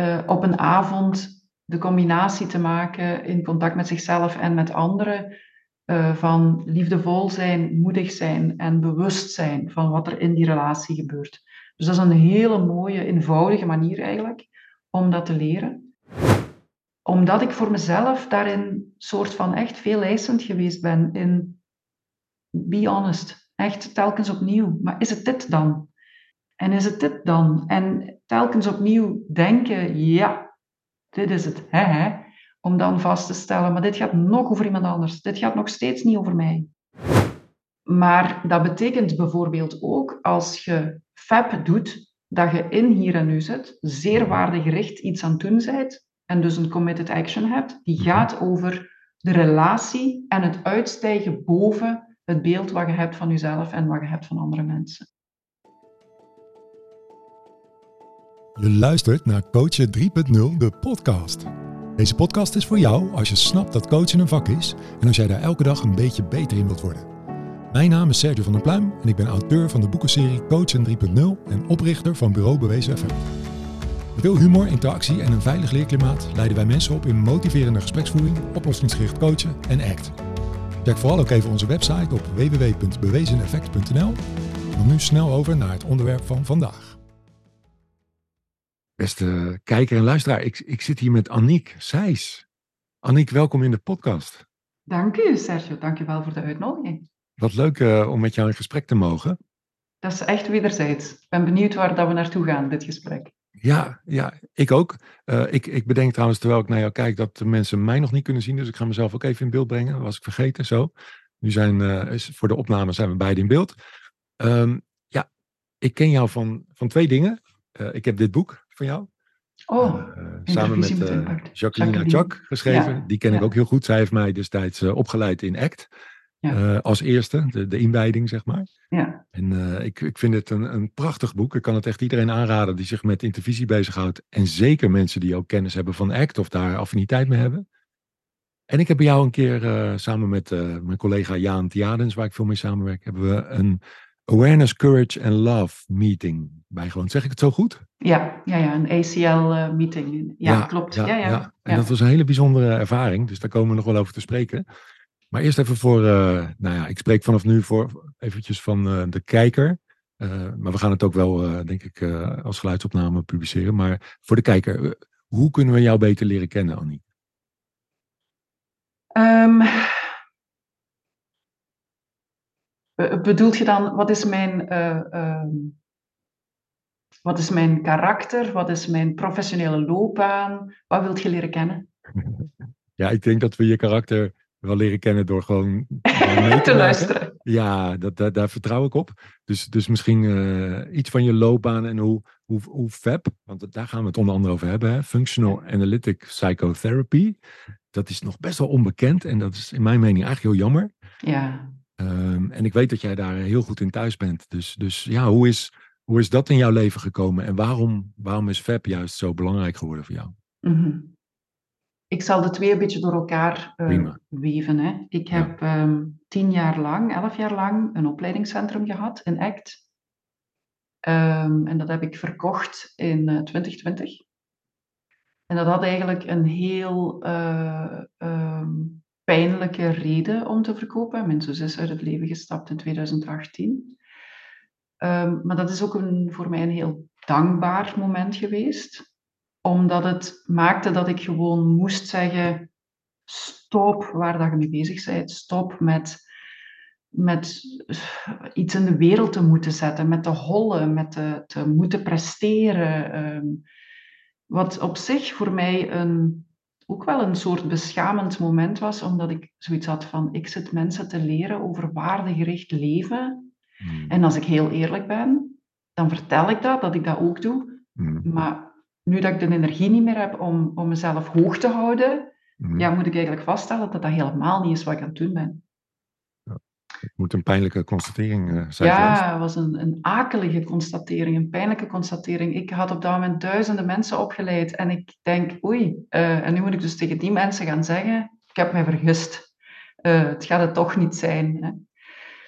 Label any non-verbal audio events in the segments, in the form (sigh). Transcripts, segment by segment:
uh, op een avond de combinatie te maken in contact met zichzelf en met anderen. Uh, van liefdevol zijn, moedig zijn en bewust zijn van wat er in die relatie gebeurt. Dus dat is een hele mooie, eenvoudige manier eigenlijk om dat te leren. Omdat ik voor mezelf daarin soort van echt veel eisend geweest ben in be honest, echt telkens opnieuw. Maar is het dit dan? En is het dit dan? En telkens opnieuw denken, ja, dit is het, hè, hè, om dan vast te stellen, maar dit gaat nog over iemand anders. Dit gaat nog steeds niet over mij. Maar dat betekent bijvoorbeeld ook als je FAP doet, dat je in hier en nu zit, zeer waardegericht iets aan het doen bent en dus een committed action hebt, die gaat over de relatie en het uitstijgen boven het beeld wat je hebt van jezelf en wat je hebt van andere mensen. Je luistert naar Coachen 3.0, de podcast. Deze podcast is voor jou als je snapt dat coachen een vak is en als jij daar elke dag een beetje beter in wilt worden. Mijn naam is Sergio van der Pluim en ik ben auteur van de boekenserie Coachen 3.0 en oprichter van Bureau Bewezen FM. Met veel humor, interactie en een veilig leerklimaat leiden wij mensen op in motiverende gespreksvoering, oplossingsgericht coachen en ACT. Check vooral ook even onze website op www.bewezeneffect.nl. Dan nu snel over naar het onderwerp van vandaag. Beste kijker en luisteraar, ik, ik zit hier met Anniek Seijs. Anniek, welkom in de podcast. Dank u, Sergio. Dank je wel voor de uitnodiging. Wat leuk uh, om met jou in gesprek te mogen. Dat is echt wederzijds. Ik ben benieuwd waar dat we naartoe gaan, dit gesprek. Ja, ja ik ook. Uh, ik, ik bedenk trouwens, terwijl ik naar jou kijk, dat de mensen mij nog niet kunnen zien. Dus ik ga mezelf ook even in beeld brengen. Dat was ik vergeten, zo. Nu zijn, uh, is, voor de opname zijn we beide in beeld. Um, ja, ik ken jou van, van twee dingen. ik heb dit boek van jou. Oh, uh, samen met uh, Jacqueline Chak geschreven. Die ken ik ook heel goed. Zij heeft mij destijds uh, opgeleid in ACT. Ja. als eerste, de, de inwijding, zeg maar. Ja. En ik, ik vind het een, een prachtig boek. Ik kan het echt iedereen aanraden die zich met intervisie bezighoudt. En zeker mensen die ook kennis hebben van ACT of daar affiniteit mee hebben. En ik heb bij jou een keer samen met mijn collega Jaan Tiadens, waar ik veel mee samenwerk, hebben we een Awareness, Courage and Love meeting bijgewoond. Zeg ik het zo goed? Ja, ja, ja een ACL-meeting. Eh, ja, klopt. Ja, ja, ja, En dat was een hele bijzondere ervaring, dus daar komen we nog wel over te spreken. Maar eerst even voor, uh, nou ja, ik spreek vanaf nu voor eventjes van uh, de kijker. maar we gaan het ook wel, denk ik, als geluidsopname publiceren. Maar voor de kijker, hoe kunnen we jou beter leren kennen, Annie? Um, bedoelt je dan, wat is mijn uh, wat is mijn karakter? Wat is mijn professionele loopbaan? Wat wilt je leren kennen? (laughs) Ja, ik denk dat we je karakter wel leren kennen door gewoon (laughs) mee te, luisteren. Ja, dat, dat, daar vertrouw ik op. Dus, dus misschien uh, iets van je loopbaan en hoe, hoe, hoe FAB, want daar gaan we het onder andere over hebben, hè? Functional Analytic Psychotherapy. Dat is nog best wel onbekend en dat is in mijn mening eigenlijk heel jammer. Ja. Um, en ik weet dat jij daar heel goed in thuis bent. Dus, dus ja, hoe is, hoe is dat in jouw leven gekomen en waarom, waarom is FAB juist zo belangrijk geworden voor jou? Mm Ik zal de twee een beetje door elkaar uh, weven. Hè. Ik heb um, tien jaar lang, elf jaar lang, een opleidingscentrum gehad in ACT. Um, en dat heb ik verkocht in uh, 2020. En dat had eigenlijk een heel uh, um, pijnlijke reden om te verkopen. Mijn zus is uit het leven gestapt in 2018. Um, maar dat is ook een, voor mij een heel dankbaar moment geweest, omdat het maakte dat ik gewoon moest zeggen: stop waar dat je mee bezig bent, stop met, met iets in de wereld te moeten zetten, met te hollen, met te, te moeten presteren. Um, wat op zich voor mij een, ook wel een soort beschamend moment was, omdat ik zoiets had van: ik zit mensen te leren over waardegericht leven Hmm. En als ik heel eerlijk ben, dan vertel ik dat, dat ik dat ook doe. Hmm. Maar nu dat ik de energie niet meer heb om, om mezelf hoog te houden, hmm. ja, moet ik eigenlijk vaststellen dat dat helemaal niet is wat ik aan het doen ben. Het moet een pijnlijke constatering uh, zijn. Ja, het was een, een akelige constatering, een pijnlijke constatering. Ik had op dat moment duizenden mensen opgeleid en ik denk, oei, uh, en nu moet ik dus tegen die mensen gaan zeggen, ik heb mij vergist. Uh, het gaat het toch niet zijn. Hè.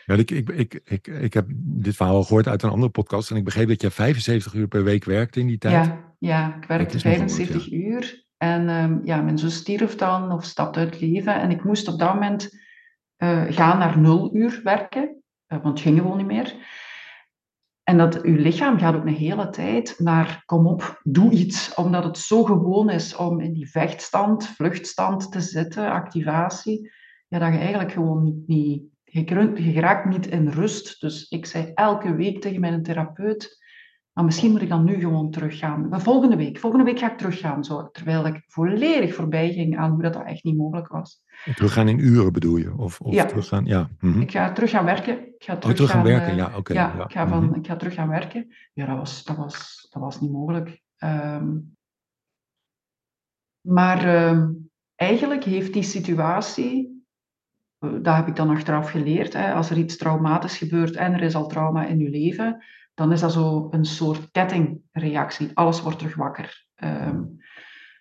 Ja, ik, ik, ik, ik, ik heb dit verhaal gehoord uit een andere podcast en ik begreep dat je 75 uur per week werkte in die tijd. Ja, Ja, ik werkte 75 uur. En um, ja, mijn zus stierf dan of stapte uit het leven. En ik moest op dat moment uh, gaan naar nul uur werken, uh, want het ging gewoon niet meer. En dat uw lichaam gaat ook een hele tijd naar, kom op, doe iets. Omdat het zo gewoon is om in die vechtstand, vluchtstand te zitten, activatie. Ja, dat je eigenlijk gewoon niet, niet je, je raakt niet in rust. Dus ik zei elke week tegen mijn therapeut, maar misschien moet ik dan nu gewoon teruggaan. Maar volgende week, volgende week ga ik teruggaan. Zo, terwijl ik volledig voorbij ging aan hoe dat, dat echt niet mogelijk was. Teruggaan in uren bedoel je? Of, of ja. teruggaan, ja. Mhm. Ik ga terug gaan werken. Ik ga terug, oh, terug gaan, werken, uh, ja, oké. ja, ja. Ik, ga van, Mhm. ik ga terug gaan werken. Ja, dat was, dat was, dat was niet mogelijk. Um, maar um, eigenlijk heeft die situatie, dat heb ik dan achteraf geleerd, hè, als er iets traumatisch gebeurt en er is al trauma in je leven, dan is dat zo een soort kettingreactie. Alles wordt terug wakker. Um,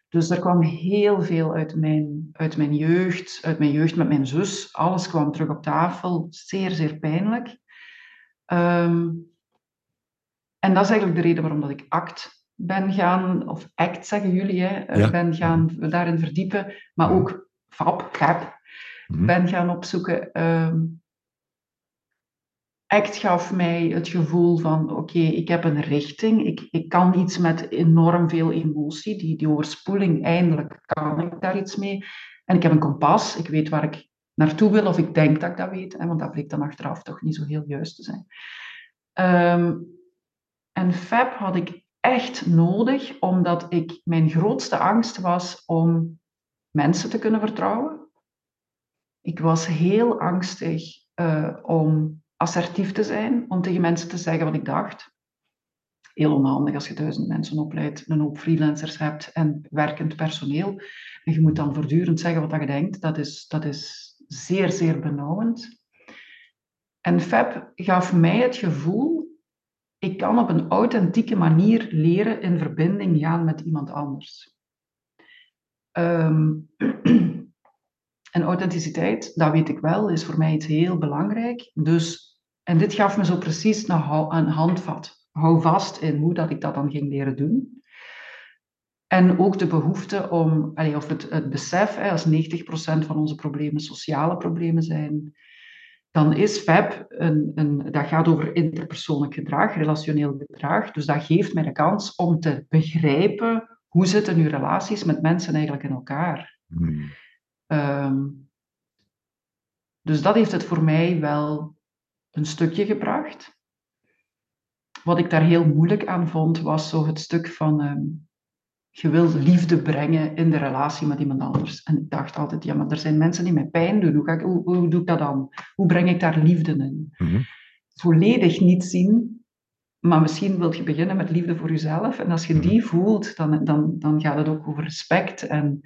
dus er kwam heel veel uit mijn, uit mijn jeugd, uit mijn jeugd met mijn zus. Alles kwam terug op tafel. Zeer, zeer pijnlijk. Um, en dat is eigenlijk de reden waarom dat ik ACT ben gaan, of ACT zeggen jullie, hè, ja. ben gaan daarin verdiepen. Maar ook FAP, GAP, mm-hmm. ben gaan opzoeken. Um, ACT gaf mij het gevoel van, oké, ik heb een richting, ik, ik kan iets met enorm veel emotie, die, die overspoeling, eindelijk kan ik daar iets mee. En ik heb een kompas, ik weet waar ik naartoe wil, of ik denk dat ik dat weet, hè, want dat bleek dan achteraf toch niet zo heel juist te zijn. Um, en FAB had ik echt nodig, omdat ik, mijn grootste angst was om mensen te kunnen vertrouwen. Ik was heel angstig uh, om assertief te zijn, om tegen mensen te zeggen wat ik dacht. Heel onhandig als je duizend mensen opleidt, een hoop freelancers hebt en werkend personeel. En je moet dan voortdurend zeggen wat je denkt. Dat is, dat is zeer, zeer benauwend. En Fab gaf mij het gevoel, ik kan op een authentieke manier leren in verbinding gaan met iemand anders. (clears throat) Um, en authenticiteit, dat weet ik wel, is voor mij iets heel belangrijk. Dus en dit gaf me zo precies een handvat. Hou vast in hoe dat ik dat dan ging leren doen. En ook de behoefte om, of het, het besef, als 90% van onze problemen sociale problemen zijn, dan is FAB, een, een, dat gaat over interpersoonlijk gedrag, relationeel gedrag. Dus dat geeft mij de kans om te begrijpen hoe zitten nu relaties met mensen eigenlijk in elkaar. Hmm. Um, dus dat heeft het voor mij wel een stukje gebracht. Wat ik daar heel moeilijk aan vond, was zo het stuk van um, je wil liefde brengen in de relatie met iemand anders. En ik dacht altijd, ja, maar er zijn mensen die mij pijn doen. Hoe, ga ik, hoe, hoe doe ik dat dan? Hoe breng ik daar liefde in? Mm-hmm. Volledig niet zien, maar misschien wil je beginnen met liefde voor jezelf. En als je mm-hmm. die voelt, dan, dan, dan gaat het ook over respect en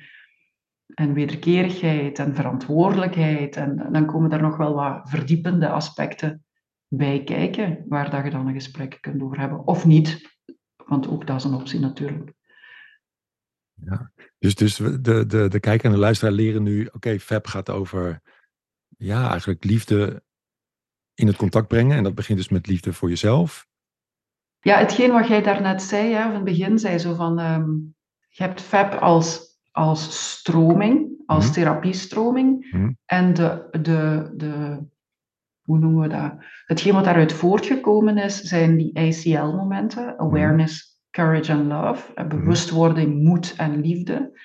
en wederkerigheid en verantwoordelijkheid. En dan komen daar nog wel wat verdiepende aspecten bij kijken, waar dat je dan een gesprek kunt over hebben. Of niet, want ook dat is een optie natuurlijk. Ja, dus, dus de, de, de kijker en de luisteraar leren nu, oké, okay, FAB gaat over, ja, eigenlijk liefde in het contact brengen. En dat begint dus met liefde voor jezelf. Ja, hetgeen wat jij daarnet zei, hè, van het begin zei zo van, um, je hebt FAB als als stroming, als mm-hmm. therapiestroming. Mm-hmm. En de, de, de, hoe noemen we dat? Hetgeen wat daaruit voortgekomen is, zijn die ACL-momenten: awareness, courage and love, bewustwording, moed en liefde.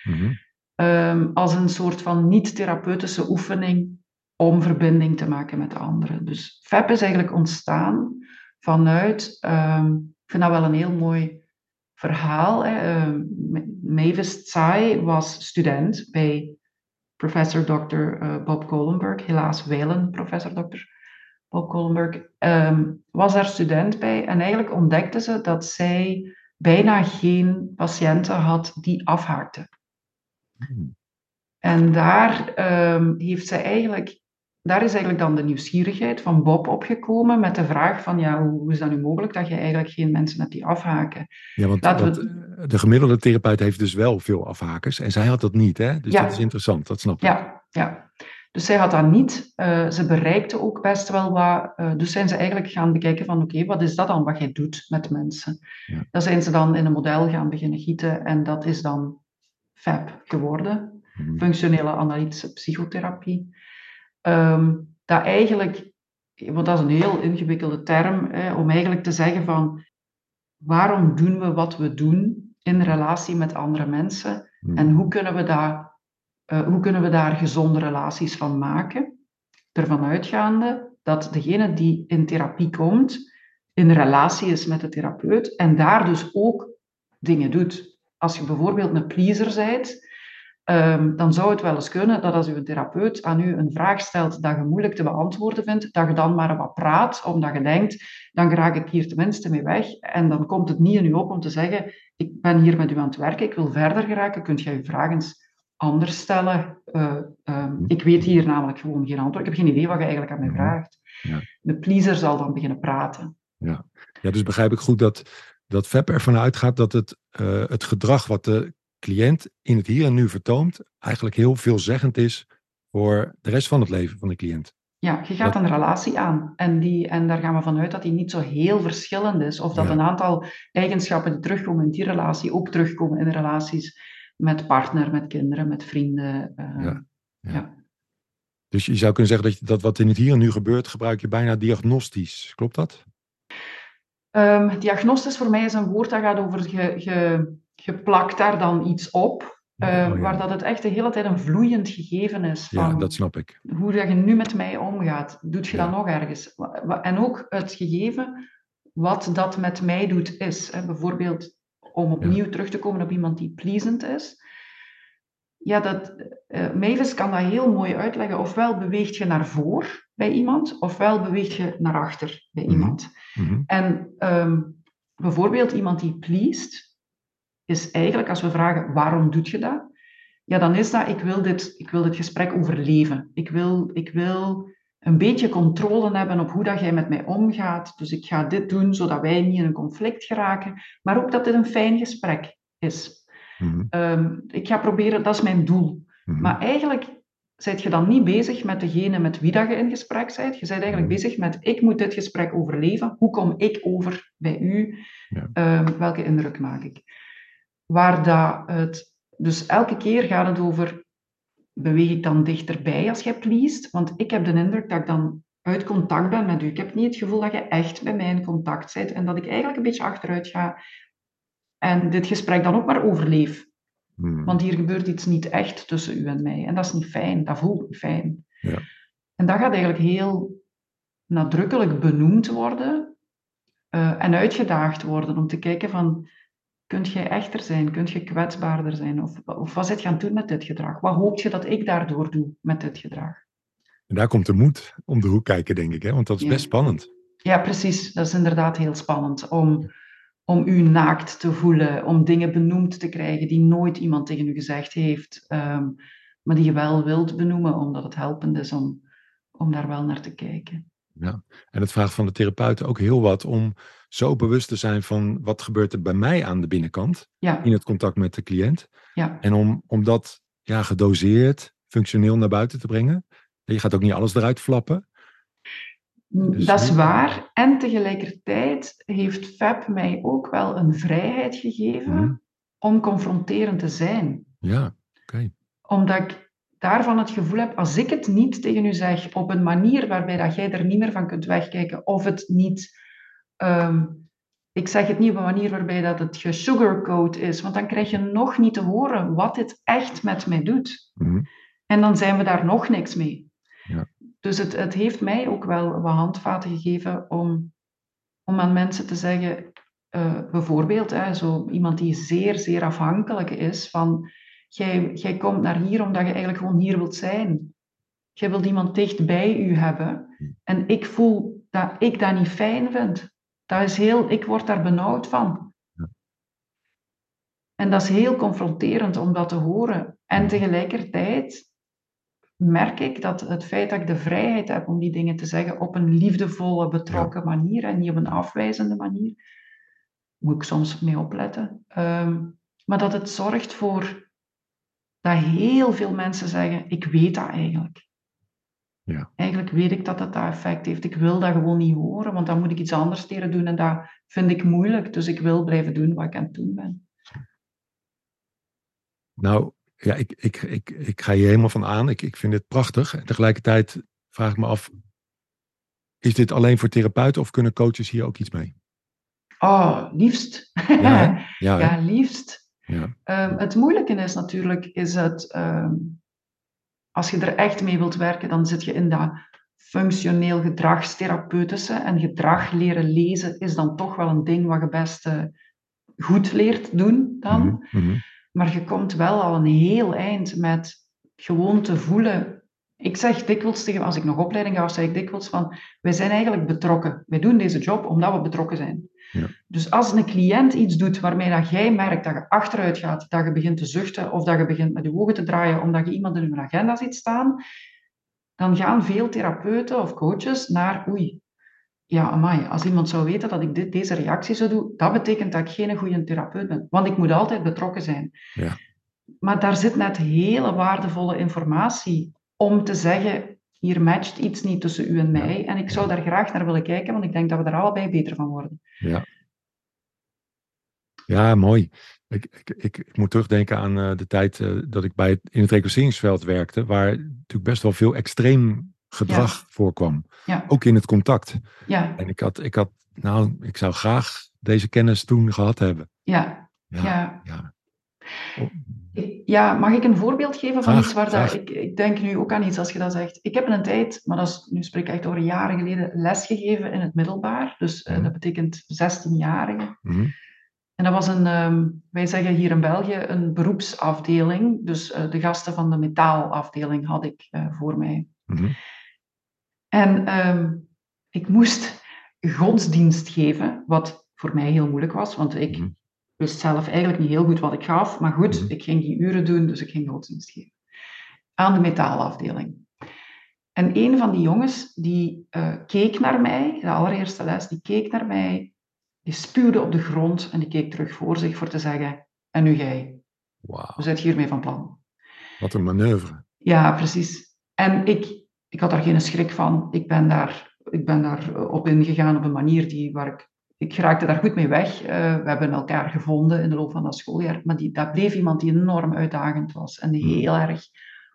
Um, als een soort van niet-therapeutische oefening om verbinding te maken met anderen. Dus FAP is eigenlijk ontstaan vanuit, um, ik vind dat wel een heel mooi verhaal. Hè. Uh, Mavis Tsai was student bij professor Dr. Uh, Bob Kohlenberg, helaas wijlen professor Dr. Bob Kohlenberg, um, was daar student bij. En eigenlijk ontdekte ze dat zij bijna geen patiënten had die afhaakten. Hmm. En daar um, heeft zij eigenlijk daar is eigenlijk dan de nieuwsgierigheid van Bob opgekomen met de vraag van ja, hoe is dat nu mogelijk dat je eigenlijk geen mensen hebt die afhaken? Ja, want, want we... de gemiddelde therapeut heeft dus wel veel afhakers en zij had dat niet, hè? Dus ja. dat is interessant, dat snap ik. Ja, ja. Dus zij had dat niet. Uh, ze bereikte ook best wel wat. Uh, dus zijn ze eigenlijk gaan bekijken van oké, wat is dat dan wat jij doet met mensen? Ja. Dan zijn ze dan in een model gaan beginnen gieten en dat is dan FAB geworden. Mhm. Functionele analytische psychotherapie. Um, dat eigenlijk, want dat is een heel ingewikkelde term, hè, om eigenlijk te zeggen van waarom doen we wat we doen in relatie met andere mensen mhm. en hoe kunnen we daar uh, hoe kunnen we daar gezonde relaties van maken? Ervan uitgaande dat degene die in therapie komt, in relatie is met de therapeut en daar dus ook dingen doet. Als je bijvoorbeeld een pleaser bent, um, dan zou het wel eens kunnen dat als uw therapeut aan u een vraag stelt dat je moeilijk te beantwoorden vindt, dat je dan maar wat praat, omdat je denkt, dan raak ik hier tenminste mee weg. En dan komt het niet in u op om te zeggen, ik ben hier met u aan het werken, ik wil verder geraken, kunt jij uw vraag eens anders stellen. Uh, ik weet hier namelijk gewoon geen antwoord. Ik heb geen idee wat je eigenlijk aan mij vraagt. Ja. De pleaser zal dan beginnen praten. Ja, ja dus begrijp ik goed dat, dat FEP ervan uitgaat dat het, uh, het gedrag wat de cliënt in het hier en nu vertoont, eigenlijk heel veelzeggend is voor de rest van het leven van de cliënt. Ja, je gaat een relatie aan en, die, en daar gaan we vanuit dat die niet zo heel verschillend is. Of dat een aantal eigenschappen die terugkomen in die relatie ook terugkomen in de relaties met partner, met kinderen, met vrienden. Uh, ja, ja. Dus je zou kunnen zeggen dat, je, dat wat in het hier en nu gebeurt, gebruik je bijna diagnostisch. Klopt dat? Um, diagnostisch voor mij is een woord dat gaat over je, je, je plakt daar dan iets op. Uh, Waar dat het echt de hele tijd een vloeiend gegeven is. Van ja, dat snap ik. Hoe dat je nu met mij omgaat. Doet je dat nog ergens? En ook het gegeven wat dat met mij doet is. Hè. Bijvoorbeeld, om opnieuw terug te komen op iemand die pleasant is. Ja, dat, uh, Mavis kan dat heel mooi uitleggen. Ofwel beweegt je naar voor bij iemand, ofwel beweegt je naar achter bij mhm. iemand. Mhm. En um, bijvoorbeeld iemand die pleased, is eigenlijk als we vragen waarom doet je dat? Ja, dan is dat ik wil dit, ik wil dit gesprek overleven. Ik wil, ik wil een beetje controle hebben op hoe dat jij met mij omgaat. Dus ik ga dit doen zodat wij niet in een conflict geraken, maar ook dat dit een fijn gesprek is. Mhm. Ehm, ik ga proberen, dat is mijn doel. Mhm. Maar eigenlijk zijt je dan niet bezig met degene met wie dat je in gesprek bent. Je bent eigenlijk mhm. bezig met, ik moet dit gesprek overleven. Hoe kom ik over bij u? Ehm, welke indruk maak ik? Waar dat het, dus elke keer gaat het over, beweeg ik dan dichterbij als jij pleest? Want ik heb de indruk dat ik dan uit contact ben met u. Ik heb niet het gevoel dat je echt bij mij in contact bent en dat ik eigenlijk een beetje achteruit ga en dit gesprek dan ook maar overleef. Hmm. Want hier gebeurt iets niet echt tussen u en mij. En dat is niet fijn, dat voelt niet fijn. Ja. En dat gaat eigenlijk heel nadrukkelijk benoemd worden uh, en uitgedaagd worden om te kijken van Kunt jij echter zijn? Kunt je kwetsbaarder zijn? Of, of wat zit je aan het doen met dit gedrag? Wat hoop je dat ik daardoor doe met dit gedrag? En daar komt de moed om de hoek kijken, denk ik, hè? want dat is best spannend. Ja, precies. Dat is inderdaad heel spannend om, om u naakt te voelen, om dingen benoemd te krijgen die nooit iemand tegen u gezegd heeft, ehm, maar die je wel wilt benoemen, omdat het helpend is om, om daar wel naar te kijken. Ja, en het vraagt van de therapeuten ook heel wat om zo bewust te zijn van wat gebeurt er bij mij aan de binnenkant ja. in het contact met de cliënt. Ja. En om, om dat ja, gedoseerd, functioneel naar buiten te brengen. je gaat ook niet alles eruit flappen. Mm, dus dat is waar. En tegelijkertijd heeft FAB mij ook wel een vrijheid gegeven mhm. om confronterend te zijn. Ja, oké. Omdat ik daarvan het gevoel heb, als ik het niet tegen u zeg op een manier waarbij dat jij er niet meer van kunt wegkijken, of het niet Ehm, ik zeg het niet op een manier waarbij dat het gesugarcoat is, want dan krijg je nog niet te horen wat dit echt met mij doet. Mhm. En dan zijn we daar nog niks mee. Ja. Dus het, het heeft mij ook wel wat handvaten gegeven om, om aan mensen te zeggen, uh, bijvoorbeeld, hè, zo iemand die zeer, zeer afhankelijk is van, jij, jij komt naar hier omdat je eigenlijk gewoon hier wilt zijn. Jij wilt iemand dicht bij u hebben. En ik voel dat ik dat niet fijn vind. Dat is heel, ik word daar benauwd van. En dat is heel confronterend om dat te horen. En tegelijkertijd merk ik dat het feit dat ik de vrijheid heb om die dingen te zeggen op een liefdevolle, betrokken manier en niet op een afwijzende manier, moet ik soms mee opletten. Ehm, maar dat het zorgt voor dat heel veel mensen zeggen: Ik weet dat eigenlijk. Ja. Eigenlijk weet ik dat dat dat effect heeft. Ik wil dat gewoon niet horen, want dan moet ik iets anders leren doen en dat vind ik moeilijk. Dus ik wil blijven doen wat ik aan het doen ben. Nou, ja, ik, ik, ik, ik ga hier helemaal van aan. Ik, ik vind het prachtig. En tegelijkertijd vraag ik me af, is dit alleen voor therapeuten of kunnen coaches hier ook iets mee? Oh, liefst. Ja, (laughs) ja, ja liefst. Ja. Um, het moeilijke is natuurlijk, is het, um, als je er echt mee wilt werken, dan zit je in dat functioneel gedragstherapeutische. En gedrag leren lezen is dan toch wel een ding wat je best uh, goed leert doen dan. Mm -hmm. Maar je komt wel al een heel eind met gewoon te voelen. Ik zeg dikwijls tegen, als ik nog opleiding ga, zeg ik dikwijls van, wij zijn eigenlijk betrokken. Wij doen deze job omdat we betrokken zijn. Ja. Dus als een cliënt iets doet waarmee dat jij merkt dat je achteruit gaat, dat je begint te zuchten of dat je begint met je ogen te draaien omdat je iemand in je agenda ziet staan, dan gaan veel therapeuten of coaches naar, oei, ja, amai, als iemand zou weten dat ik dit, deze reactie zou doen, dat betekent dat ik geen goede therapeut ben. Want ik moet altijd betrokken zijn. Ja. Maar daar zit net hele waardevolle informatie om te zeggen, hier matcht iets niet tussen u en mij. En ik zou daar graag naar willen kijken, want ik denk dat we daar allebei beter van worden. Ja, ja mooi. Ik, ik, ik, ik moet terugdenken aan uh, de tijd uh, dat ik bij het, in het reclasseringsveld werkte, waar natuurlijk best wel veel extreem gedrag voorkwam. Ja. Ook in het contact. Ja. En ik had, ik had, nou, ik zou graag deze kennis toen gehad hebben. Ja. Ja. Ja, ja. Mag ik een voorbeeld geven van iets waar dat, ik, ik denk nu ook aan iets als je dat zegt. Ik heb een tijd, maar dat is, nu spreek ik echt over jaren geleden, lesgegeven in het middelbaar. Dus mm. dat betekent 16-jarigen. Mm. En dat was een, um, wij zeggen hier in België, een beroepsafdeling. Dus uh, de gasten van de metaalafdeling had ik uh, voor mij. Mm. En um, ik moest godsdienst geven, wat voor mij heel moeilijk was, want ik. Wist zelf eigenlijk niet heel goed wat ik gaf. Maar goed, mm. ik ging die uren doen, dus ik ging godsdienst geven. Aan de metaalafdeling. En een van die jongens, die uh, keek naar mij, de allereerste les, die keek naar mij, die spuwde op de grond en die keek terug voor zich voor te zeggen, en nu jij. Wow. We zijn hiermee van plan. Wat een manoeuvre. Ja, precies. En ik, ik had daar geen schrik van. Ik ben daar, ik ben daar eh, op ingegaan op een manier die, waar ik... Ik raakte daar goed mee weg. Uh, we hebben elkaar gevonden in de loop van dat schooljaar. Maar die, dat bleef iemand die enorm uitdagend was. En die mm-hmm. heel erg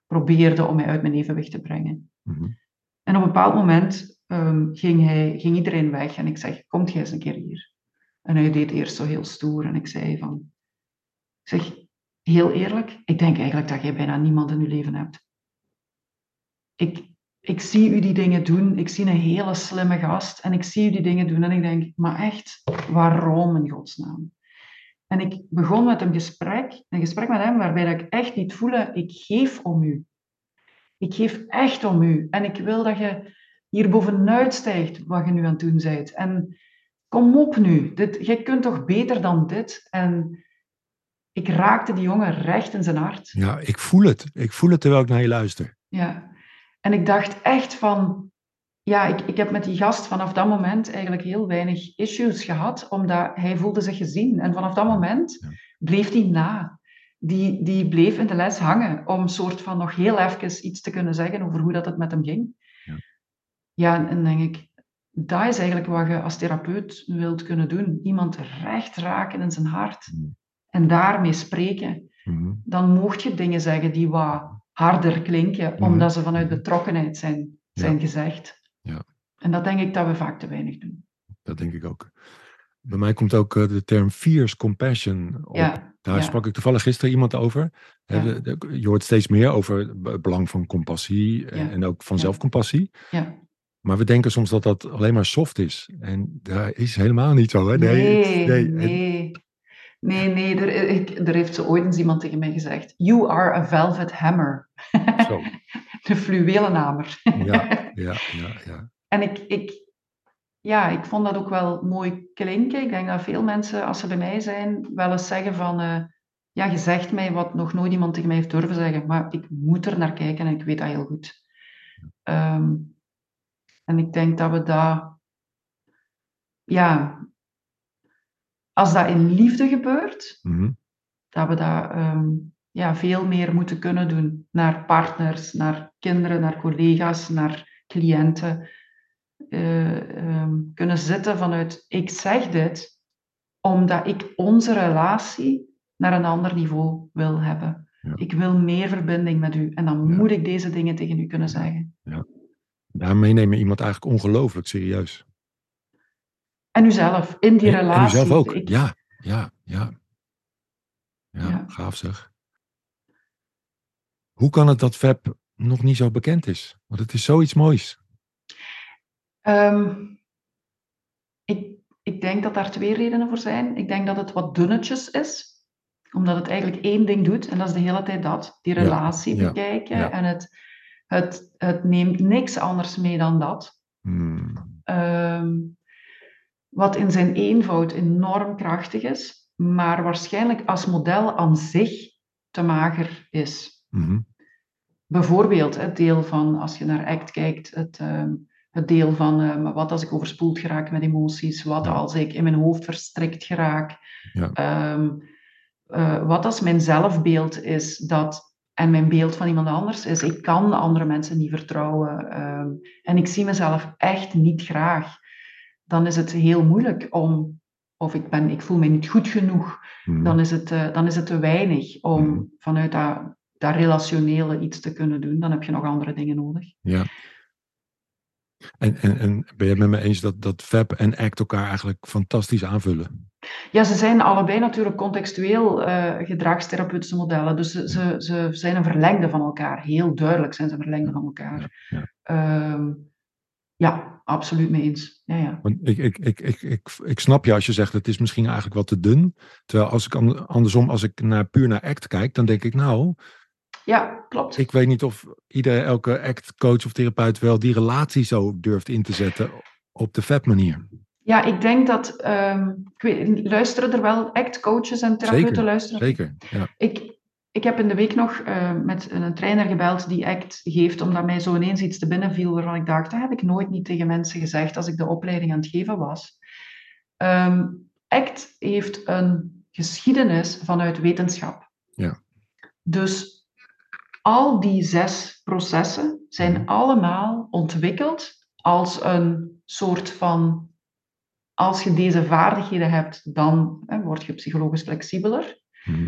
probeerde om mij uit mijn evenwicht te brengen. Mm-hmm. En op een bepaald moment um, ging, hij, ging iedereen weg. En ik zeg, komt jij eens een keer hier. En hij deed eerst zo heel stoer. En ik zei van... Ik zeg, heel eerlijk, ik denk eigenlijk dat jij bijna niemand in je leven hebt. Ik, ik zie u die dingen doen. Ik zie een hele slimme gast en ik zie u die dingen doen en ik denk, maar echt, waarom in godsnaam? En ik begon met een gesprek, een gesprek met hem waarbij ik echt niet voelde, ik geef om u. Ik geef echt om u. En ik wil dat je hier bovenuit stijgt wat je nu aan het doen bent. En kom op nu, dit, jij kunt toch beter dan dit? En ik raakte die jongen recht in zijn hart. Ja, ik voel het. Ik voel het terwijl ik naar je luister. Ja, en ik dacht echt van, ja, ik, ik heb met die gast vanaf dat moment eigenlijk heel weinig issues gehad, omdat hij voelde zich gezien. En vanaf dat moment bleef hij na. Die, die bleef in de les hangen om soort van nog heel even iets te kunnen zeggen over hoe dat het met hem ging. Ja, ja en, en denk ik, dat is eigenlijk wat je als therapeut wilt kunnen doen. Iemand recht raken in zijn hart mm. en daarmee spreken. Mm-hmm. Dan mocht je dingen zeggen die wat harder klinken, mhm. omdat ze vanuit betrokkenheid zijn, zijn gezegd. Ja. En dat denk ik dat we vaak te weinig doen. Dat denk ik ook. Bij mij komt ook eh, de term fierce compassion op. Ja. Daar sprak ik toevallig gisteren iemand over. Je hoort steeds meer over het belang van compassie en ook van zelfcompassie. Ja. Maar we denken soms dat dat alleen maar soft is. En dat is helemaal niet zo. Hè? Nee, nee. nee. Nee, nee, er, ik, er heeft zo ooit eens iemand tegen mij gezegd: You are a velvet hammer. Zo. (laughs) de fluwelen hamer. ja, ja, ja, ja. En ik, ik, ja, ik vond dat ook wel mooi klinken. Ik denk dat veel mensen, als ze bij mij zijn, wel eens zeggen van... Uh, ja, je zegt mij wat nog nooit iemand tegen mij heeft durven zeggen, maar ik moet er naar kijken en ik weet dat heel goed. Um, en ik denk dat we dat... Ja, als dat in liefde gebeurt, mm -hmm. dat we dat um, ja, veel meer moeten kunnen doen naar partners, naar kinderen, naar collega's, naar cliënten. Uh, um, kunnen zitten vanuit ik zeg dit omdat ik onze relatie naar een ander niveau wil hebben. Ik wil meer verbinding met u en dan moet ik deze dingen tegen u kunnen zeggen. Ja. Daarmee nemen iemand eigenlijk ongelooflijk serieus. En uzelf, in die relatie. En uzelf ook, ja, ja, ja. Ja, gaaf zeg. Hoe kan het dat FAB nog niet zo bekend is? Want het is zoiets moois. Um, ik, ik denk dat daar twee redenen voor zijn. Ik denk dat het wat dunnetjes is omdat het eigenlijk één ding doet, en dat is de hele tijd dat. Die relatie bekijken. En het, het, het neemt niks anders mee dan dat. Hmm. Ehm, wat in zijn eenvoud enorm krachtig is, maar waarschijnlijk als model aan zich te mager is. Hmm. Bijvoorbeeld het deel van, als je naar ACT kijkt, het, ehm, het deel van um, wat als ik overspoeld geraak met emoties, wat als ik in mijn hoofd verstrikt geraak. Ja. Uh, wat als mijn zelfbeeld is dat, en mijn beeld van iemand anders is, ik kan andere mensen niet vertrouwen en ik zie mezelf echt niet graag, dan is het heel moeilijk om, of ik, ben, ik voel me niet goed genoeg, mm. dan, is het, uh, dan is het te weinig om mm. vanuit dat, dat relationele iets te kunnen doen. Dan heb je nog andere dingen nodig. Ja. En, en, en ben je het met me eens dat, dat FAB en ACT elkaar eigenlijk fantastisch aanvullen? Ja, ze zijn allebei natuurlijk contextueel uh, gedragstherapeutische modellen. Dus ze, ze, ze, zijn een verlengde van elkaar. Heel duidelijk zijn ze een verlengde van elkaar. Ja, ja. Uh, ja absoluut mee eens. Ja, ja. Want ik, ik, ik, ik, ik, ik snap je als je zegt het is misschien eigenlijk wat te dun. Terwijl als ik andersom, als ik naar, puur naar ACT kijk, dan denk ik nou, ja, klopt. Ik weet niet of ieder, elke act-coach of therapeut wel die relatie zo durft in te zetten op de FAB-manier. Ja, ik denk dat, um, ik weet, luisteren er wel act-coaches en therapeuten zeker, luisteren? Zeker, ja. Ik, ik heb in de week nog uh, met een trainer gebeld die ACT geeft, omdat mij zo ineens iets te binnen viel waarvan ik dacht, dat heb ik nooit niet tegen mensen gezegd als ik de opleiding aan het geven was. Um, ACT heeft een geschiedenis vanuit wetenschap. Ja. Dus al die zes processen zijn mhm. allemaal ontwikkeld als een soort van, als je deze vaardigheden hebt, dan hè, word je psychologisch flexibeler. Mhm.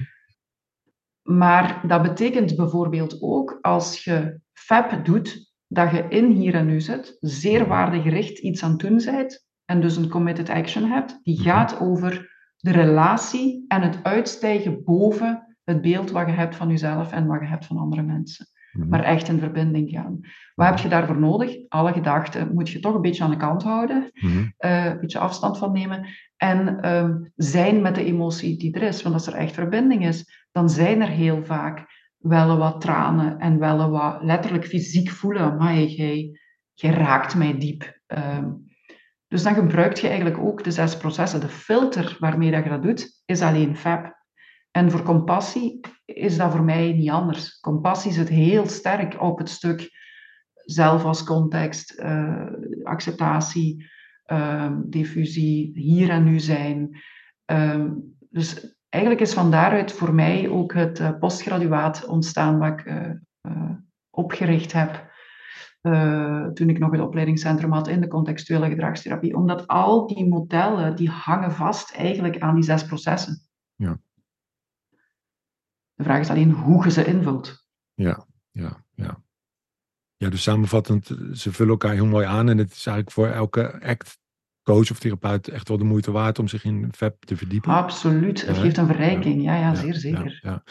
Maar dat betekent bijvoorbeeld ook als je FAB doet, dat je in hier en nu zit, zeer mhm. waardegericht iets aan het doen bent en dus een committed action hebt, die gaat over de relatie en het uitstijgen boven het beeld wat je hebt van jezelf en wat je hebt van andere mensen. Mhm. Maar echt in verbinding gaan. Wat heb je daarvoor nodig? Alle gedachten moet je toch een beetje aan de kant houden, mhm. eh, een beetje afstand van nemen en ehm, zijn met de emotie die er is. Want als er echt verbinding is, dan zijn er heel vaak wel wat tranen en wel wat letterlijk fysiek voelen. Maar jij, jij raakt mij diep. Ehm, dus dan gebruik je eigenlijk ook de zes processen. De filter waarmee dat je dat doet, is alleen FAB. En voor compassie is dat voor mij niet anders. Compassie zit heel sterk op het stuk zelf als context, uh, acceptatie, uh, diffusie, hier en nu zijn. Uh, dus eigenlijk is van daaruit voor mij ook het uh, postgraduaat ontstaan wat ik uh, opgericht heb toen ik nog het opleidingscentrum had in de contextuele gedragstherapie. Omdat al die modellen die hangen vast eigenlijk aan die zes processen. Ja. De vraag is alleen hoe je ze invult. Ja, ja, ja. Ja, dus samenvattend, ze vullen elkaar heel mooi aan. En het is eigenlijk voor elke act, coach of therapeut echt wel de moeite waard om zich in FAB te verdiepen. Absoluut, het geeft een verrijking. Ja, ja, zeer zeker. Ja,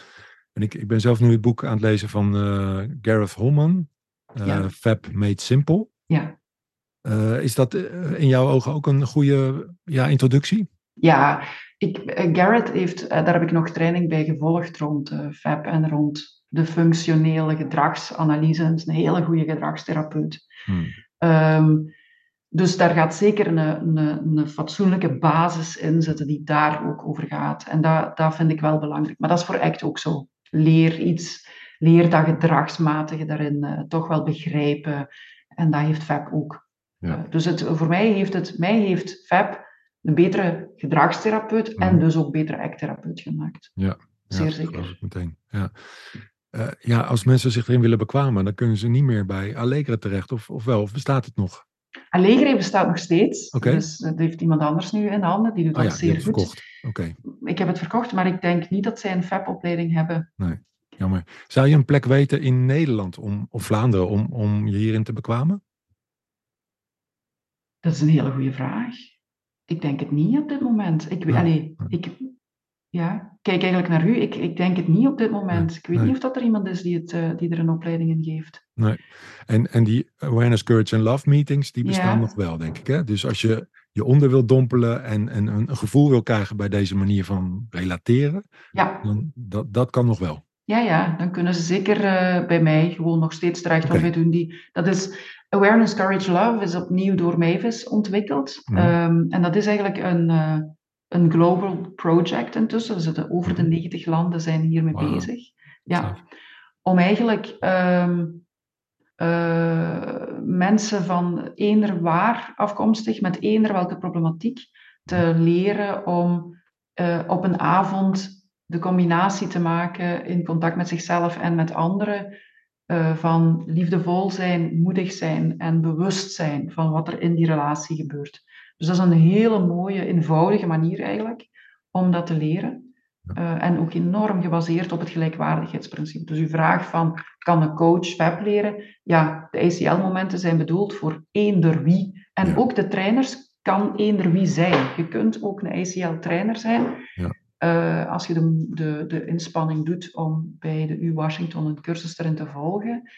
En ik, ik ben zelf nu het boek aan het lezen van uh, Gareth Holman, uh, FAB Made Simple. Ja. Uh, is dat in jouw ogen ook een goede ja, introductie? Ja, ik, eh, Garrett heeft, eh, daar heb ik nog training bij gevolgd rond uh, FAB en rond de functionele gedragsanalyse. Dat is een hele goede gedragstherapeut. Hmm. Ehm, dus daar gaat zeker een, een, een, fatsoenlijke basis in zitten die daar ook over gaat. En dat, dat vind ik wel belangrijk. Maar dat is voor ACT ook zo. Leer iets, leer dat gedragsmatige daarin toch wel begrijpen. En dat heeft FAB ook. Ja. dus het, voor mij heeft het, mij heeft FAB een betere gedragstherapeut en mhm. dus ook betere act-therapeut gemaakt. Ja, zeer zeker. Ik meteen. Ja. Uh, ja, als mensen zich erin willen bekwamen, dan kunnen ze niet meer bij Allegre terecht. Of, of wel, of bestaat het nog? Allegre bestaat nog steeds. Okay. Dus dat heeft iemand anders nu in handen. Die doet oh, dat ja, zeer goed. Verkocht. Okay. Ik heb het verkocht, maar ik denk niet dat zij een FAB-opleiding hebben. Nee, jammer. Zou je een plek weten in Nederland om, of Vlaanderen om, om je hierin te bekwamen? Dat is een hele goede vraag. Ik denk het niet op dit moment. Ik, ja. allee, ik ja, kijk eigenlijk naar u. Ik, ik denk het niet op dit moment. ik weet niet of dat er iemand is die, het, uh, die er een opleiding in geeft. Nee. En, en die Awareness, Courage and Love meetings, die bestaan nog wel, denk ik. Hè? Dus als je je onder wil dompelen en, en een, gevoel wil krijgen bij deze manier van relateren, ja. dan dat, dat kan nog wel. Ja, ja, dan kunnen ze zeker uh, bij mij gewoon nog steeds terecht. Okay. Wij doen die. Dat is Awareness, Courage, Love is opnieuw door Mavis ontwikkeld. Um, en dat is eigenlijk een, uh, een global project intussen. We zitten over de 90 landen zijn hiermee wow. bezig. Ja, om eigenlijk um, uh, mensen van eender waar afkomstig, met eender welke problematiek, te leren om uh, op een avond de combinatie te maken in contact met zichzelf en met anderen. Uh, van liefdevol zijn, moedig zijn en bewust zijn van wat er in die relatie gebeurt. Dus dat is een hele mooie, eenvoudige manier eigenlijk om dat te leren. Uh, en ook enorm gebaseerd op het gelijkwaardigheidsprincipe. Dus uw vraag van, kan een coach web leren? Ja, de ACL-momenten zijn bedoeld voor eender wie. En ja. ook de trainers kan eender wie zijn. Je kunt ook een ACL-trainer zijn. Ja. Uh, als je de, de, de inspanning doet om bij de U Washington een cursus erin te volgen,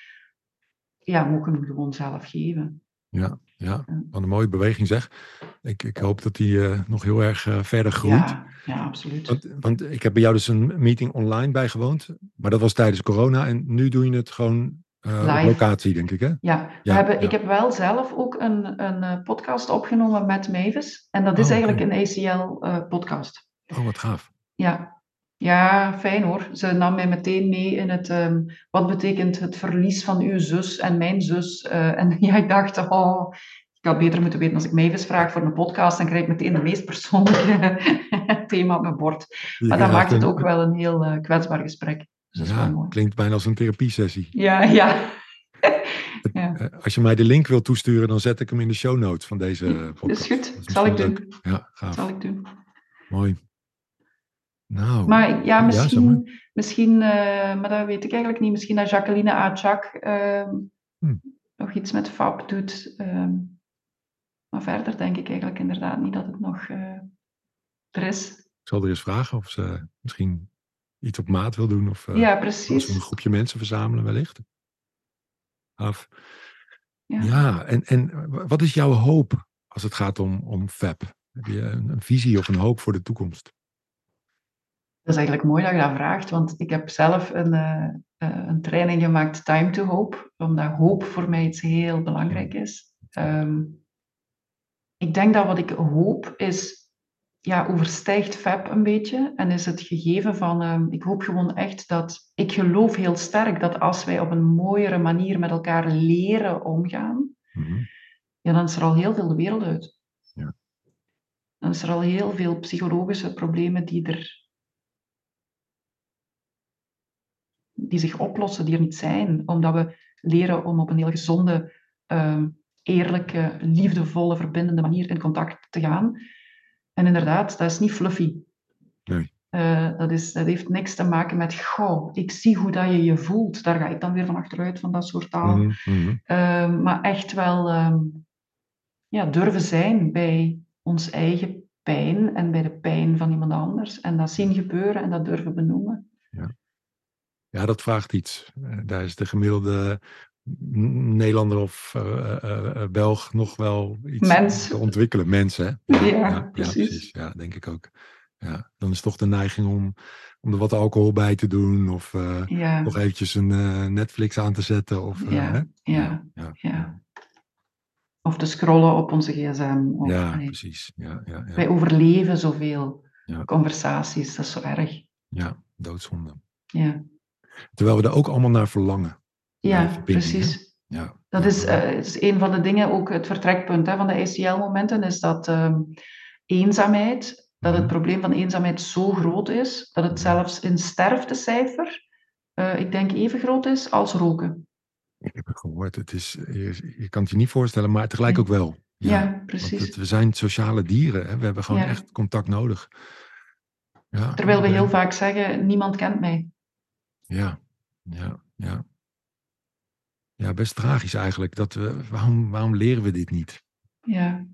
ja, moet je hem gewoon zelf geven. Ja, ja, wat een mooie beweging zeg. Ik, ik hoop dat die uh, nog heel erg uh, verder groeit. Ja, ja absoluut. Want, want, ik heb bij jou dus een meeting online bijgewoond, maar dat was tijdens corona en nu doe je het gewoon uh, op locatie, denk ik hè? Ja, we ja, hebben, ja. ik heb wel zelf ook een, een podcast opgenomen met Mavis en dat is oh, eigenlijk okay. een ACL-podcast. Oh, wat gaaf. Ja, ja, fijn hoor. Ze nam mij meteen mee in het, um, wat betekent het verlies van uw zus en mijn zus. Uh, en (laughs) ja, ik dacht, oh, ik had beter moeten weten als ik mij vraag voor een podcast, dan krijg ik meteen de meest persoonlijke (laughs) thema op mijn bord. Maar dat maakt het ook wel een heel uh, kwetsbaar gesprek. Dus ja, klinkt bijna als een therapiesessie. Ja, ja. (laughs) ja. Als je mij de link wil toesturen, dan zet ik hem in de show notes van deze podcast. Dat is goed, dat zal ik doen. Ja, gaaf. Zal ik doen. Mooi. Nou, maar ja, misschien, ja, misschien uh, maar dat weet ik eigenlijk niet, misschien dat Jacqueline Achak uh, hm. nog iets met FAP doet. Uh, maar verder denk ik eigenlijk inderdaad niet dat het nog uh, er is. Ik zal er eens vragen of ze misschien iets op maat wil doen. Of ja, precies. een groepje mensen verzamelen wellicht. Af. Ja, ja en, en wat is jouw hoop als het gaat om, om FAP? Heb je een, een visie of een hoop voor de toekomst? Dat is eigenlijk mooi dat je dat vraagt, want ik heb zelf een, uh, een training gemaakt, Time to Hope, omdat hoop voor mij iets heel belangrijk is. Um, ik denk dat wat ik hoop is, ja, overstijgt FAB een beetje en is het gegeven van, um, ik hoop gewoon echt dat, ik geloof heel sterk dat als wij op een mooiere manier met elkaar leren omgaan, mm-hmm. ja, dan is er al heel veel de wereld uit. Ja. Dan is er al heel veel psychologische problemen die er die zich oplossen, die er niet zijn. Omdat we leren om op een heel gezonde, uh, eerlijke, liefdevolle, verbindende manier in contact te gaan. En inderdaad, dat is niet fluffy. Nee. Uh, dat, is, dat heeft niks te maken met, goh, ik zie hoe dat je je voelt. Daar ga ik dan weer van achteruit, van dat soort taal. Mm -hmm. uh, maar echt wel um, ja, durven zijn bij ons eigen pijn en bij de pijn van iemand anders. En dat zien gebeuren en dat durven benoemen. Ja. Ja, dat vraagt iets. Eh, daar is de gemiddelde Nederlander of uh, uh, Belg nog wel iets Mens. te ontwikkelen. Mensen, hè? Ja, ja, ja, precies. ja, precies. Ja, denk ik ook. Ja, dan is toch de neiging om, om er wat alcohol bij te doen. Of uh, ja. nog eventjes een Netflix aan te zetten. Of, ja, ja, ja, ja, Of te scrollen op onze gsm. Of, ja, nee. precies. Ja, ja, ja. Wij overleven zoveel conversaties. Dat is zo erg. Ja, doodzonde. Ja. Terwijl we er ook allemaal naar verlangen. Ja, precies. Ja. Dat is, uh, is een van de dingen, ook het vertrekpunt hè, van de ACL-momenten, is dat uh, eenzaamheid dat het mhm. probleem van eenzaamheid zo groot is dat het zelfs in sterftecijfer, uh, ik denk, even groot is als roken. Ik heb het gehoord. Het is, je, je kan het je niet voorstellen, maar tegelijk ook wel. Ja, precies. we zijn sociale dieren. Hè? We hebben gewoon echt contact nodig. Ja, Terwijl we heel vaak zeggen, niemand kent mij. Ja, ja, ja. Ja, best tragisch eigenlijk. Dat we, waarom, waarom leren we dit niet? Ja.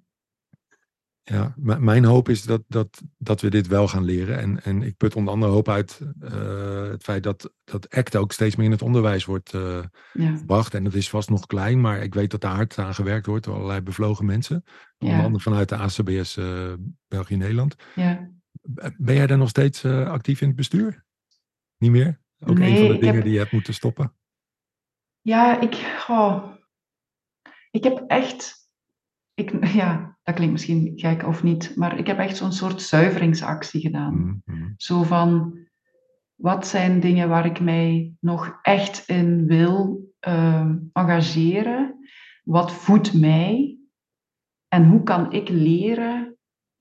Ja, mijn hoop is dat, dat, dat we dit wel gaan leren. En, en ik put onder andere hoop uit uh, het feit dat, dat ACT ook steeds meer in het onderwijs wordt uh, ja. gebracht. En dat is vast nog klein, maar ik weet dat daar hard aan gewerkt wordt door allerlei bevlogen mensen. Onder andere vanuit de ACBS uh, eh, België-Nederland. Ja. Ben jij daar nog steeds actief in het bestuur? Niet meer? Ook een van de dingen die je hebt moeten stoppen? Ja, ik, oh, ik heb echt ik, (laughs) ja, dat klinkt misschien gek of niet, maar ik heb echt zo'n soort zuiveringsactie gedaan. Mm-hmm. Zo van, wat zijn dingen waar ik mij nog echt in wil uh, engageren? Wat voedt mij? En hoe kan ik leren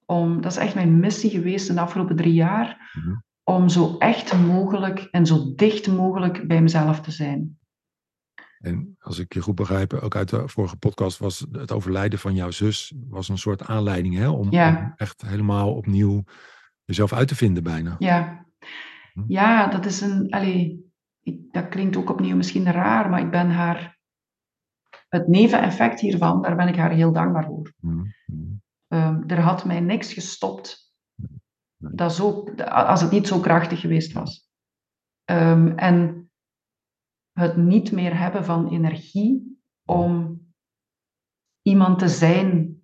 om, dat is echt mijn missie geweest in de afgelopen drie jaar, mm-hmm. Om zo echt mogelijk en zo dicht mogelijk bij mezelf te zijn. En als ik je goed begrijp, ook uit de vorige podcast was het overlijden van jouw zus was een soort aanleiding hè, om, echt helemaal opnieuw jezelf uit te vinden bijna. Ja, hm? ja dat is een, allee, ik, dat klinkt ook opnieuw misschien raar, maar ik ben haar, het neveneffect hiervan, daar ben ik haar heel dankbaar voor. Hm, hm. Ehm, er had mij niks gestopt dat zo, als het niet zo krachtig geweest was. Um, en het niet meer hebben van energie om iemand te zijn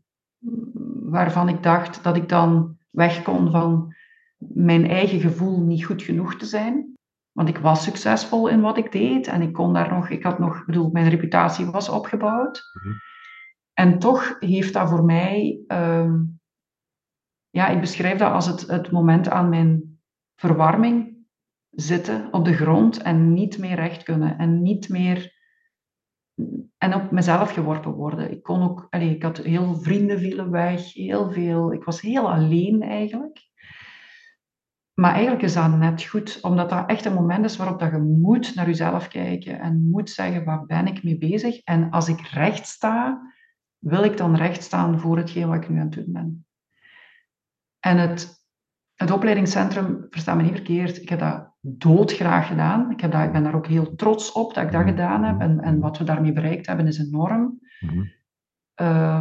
waarvan ik dacht dat ik dan weg kon van mijn eigen gevoel niet goed genoeg te zijn. Want ik was succesvol in wat ik deed en ik kon daar nog, ik had nog, bedoel, mijn reputatie was opgebouwd. Mhm. En toch heeft dat voor mij, ehm, ja, ik beschrijf dat als het, het moment aan mijn verwarming zitten op de grond en niet meer recht kunnen en niet meer en op mezelf geworpen worden. Ik kon ook, ik had heel vrienden vielen weg, heel veel, ik was heel alleen eigenlijk. Maar eigenlijk is dat net goed, omdat dat echt een moment is waarop dat je moet naar jezelf kijken en moet zeggen, waar ben ik mee bezig? En als ik recht sta, wil ik dan recht staan voor hetgeen wat ik nu aan het doen ben. En het, het opleidingscentrum, versta me niet verkeerd, ik heb dat doodgraag gedaan. Ik, heb dat, ik ben daar ook heel trots op dat ik dat mhm. gedaan heb. En, en wat we daarmee bereikt hebben is enorm. Mm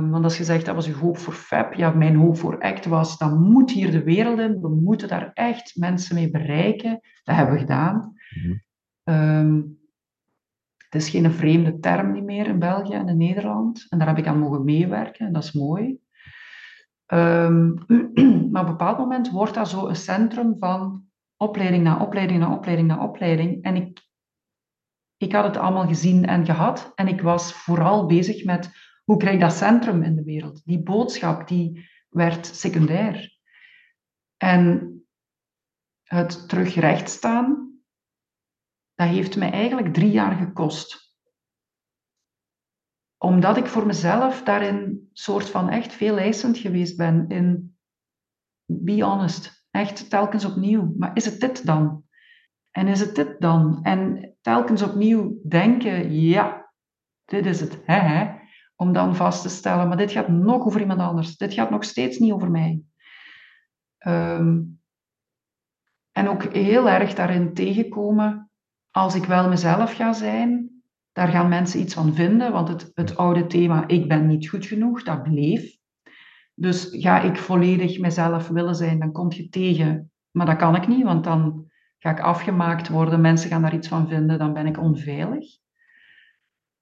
want als je zegt, dat was je hoop voor FAB. Ja, mijn hoop voor ACT was, dan moet hier de wereld in. We moeten daar echt mensen mee bereiken. Dat hebben we gedaan. Mm het is geen vreemde term meer in België en in Nederland. En daar heb ik aan mogen meewerken. En dat is mooi. Um, (clears throat) maar op een bepaald moment wordt dat zo een centrum van opleiding na opleiding na opleiding na opleiding. En ik, ik had het allemaal gezien en gehad. En ik was vooral bezig met hoe krijg ik dat centrum in de wereld. Die boodschap die werd secundair. En het terug recht staan, dat heeft mij eigenlijk drie jaar gekost. Omdat ik voor mezelf daarin soort van echt veel eisend geweest ben in be honest. Echt telkens opnieuw. Maar is het dit dan? En is het dit dan? En telkens opnieuw denken, ja, dit is het. Hè, hè? Om dan vast te stellen, maar dit gaat nog over iemand anders. Dit gaat nog steeds niet over mij. Ehm, en ook heel erg daarin tegenkomen, als ik wel mezelf ga zijn, daar gaan mensen iets van vinden, want het, het oude thema ik ben niet goed genoeg, dat bleef. Dus ga ik volledig mezelf willen zijn, dan kom je tegen. Maar dat kan ik niet, want dan ga ik afgemaakt worden. Mensen gaan daar iets van vinden, dan ben ik onveilig.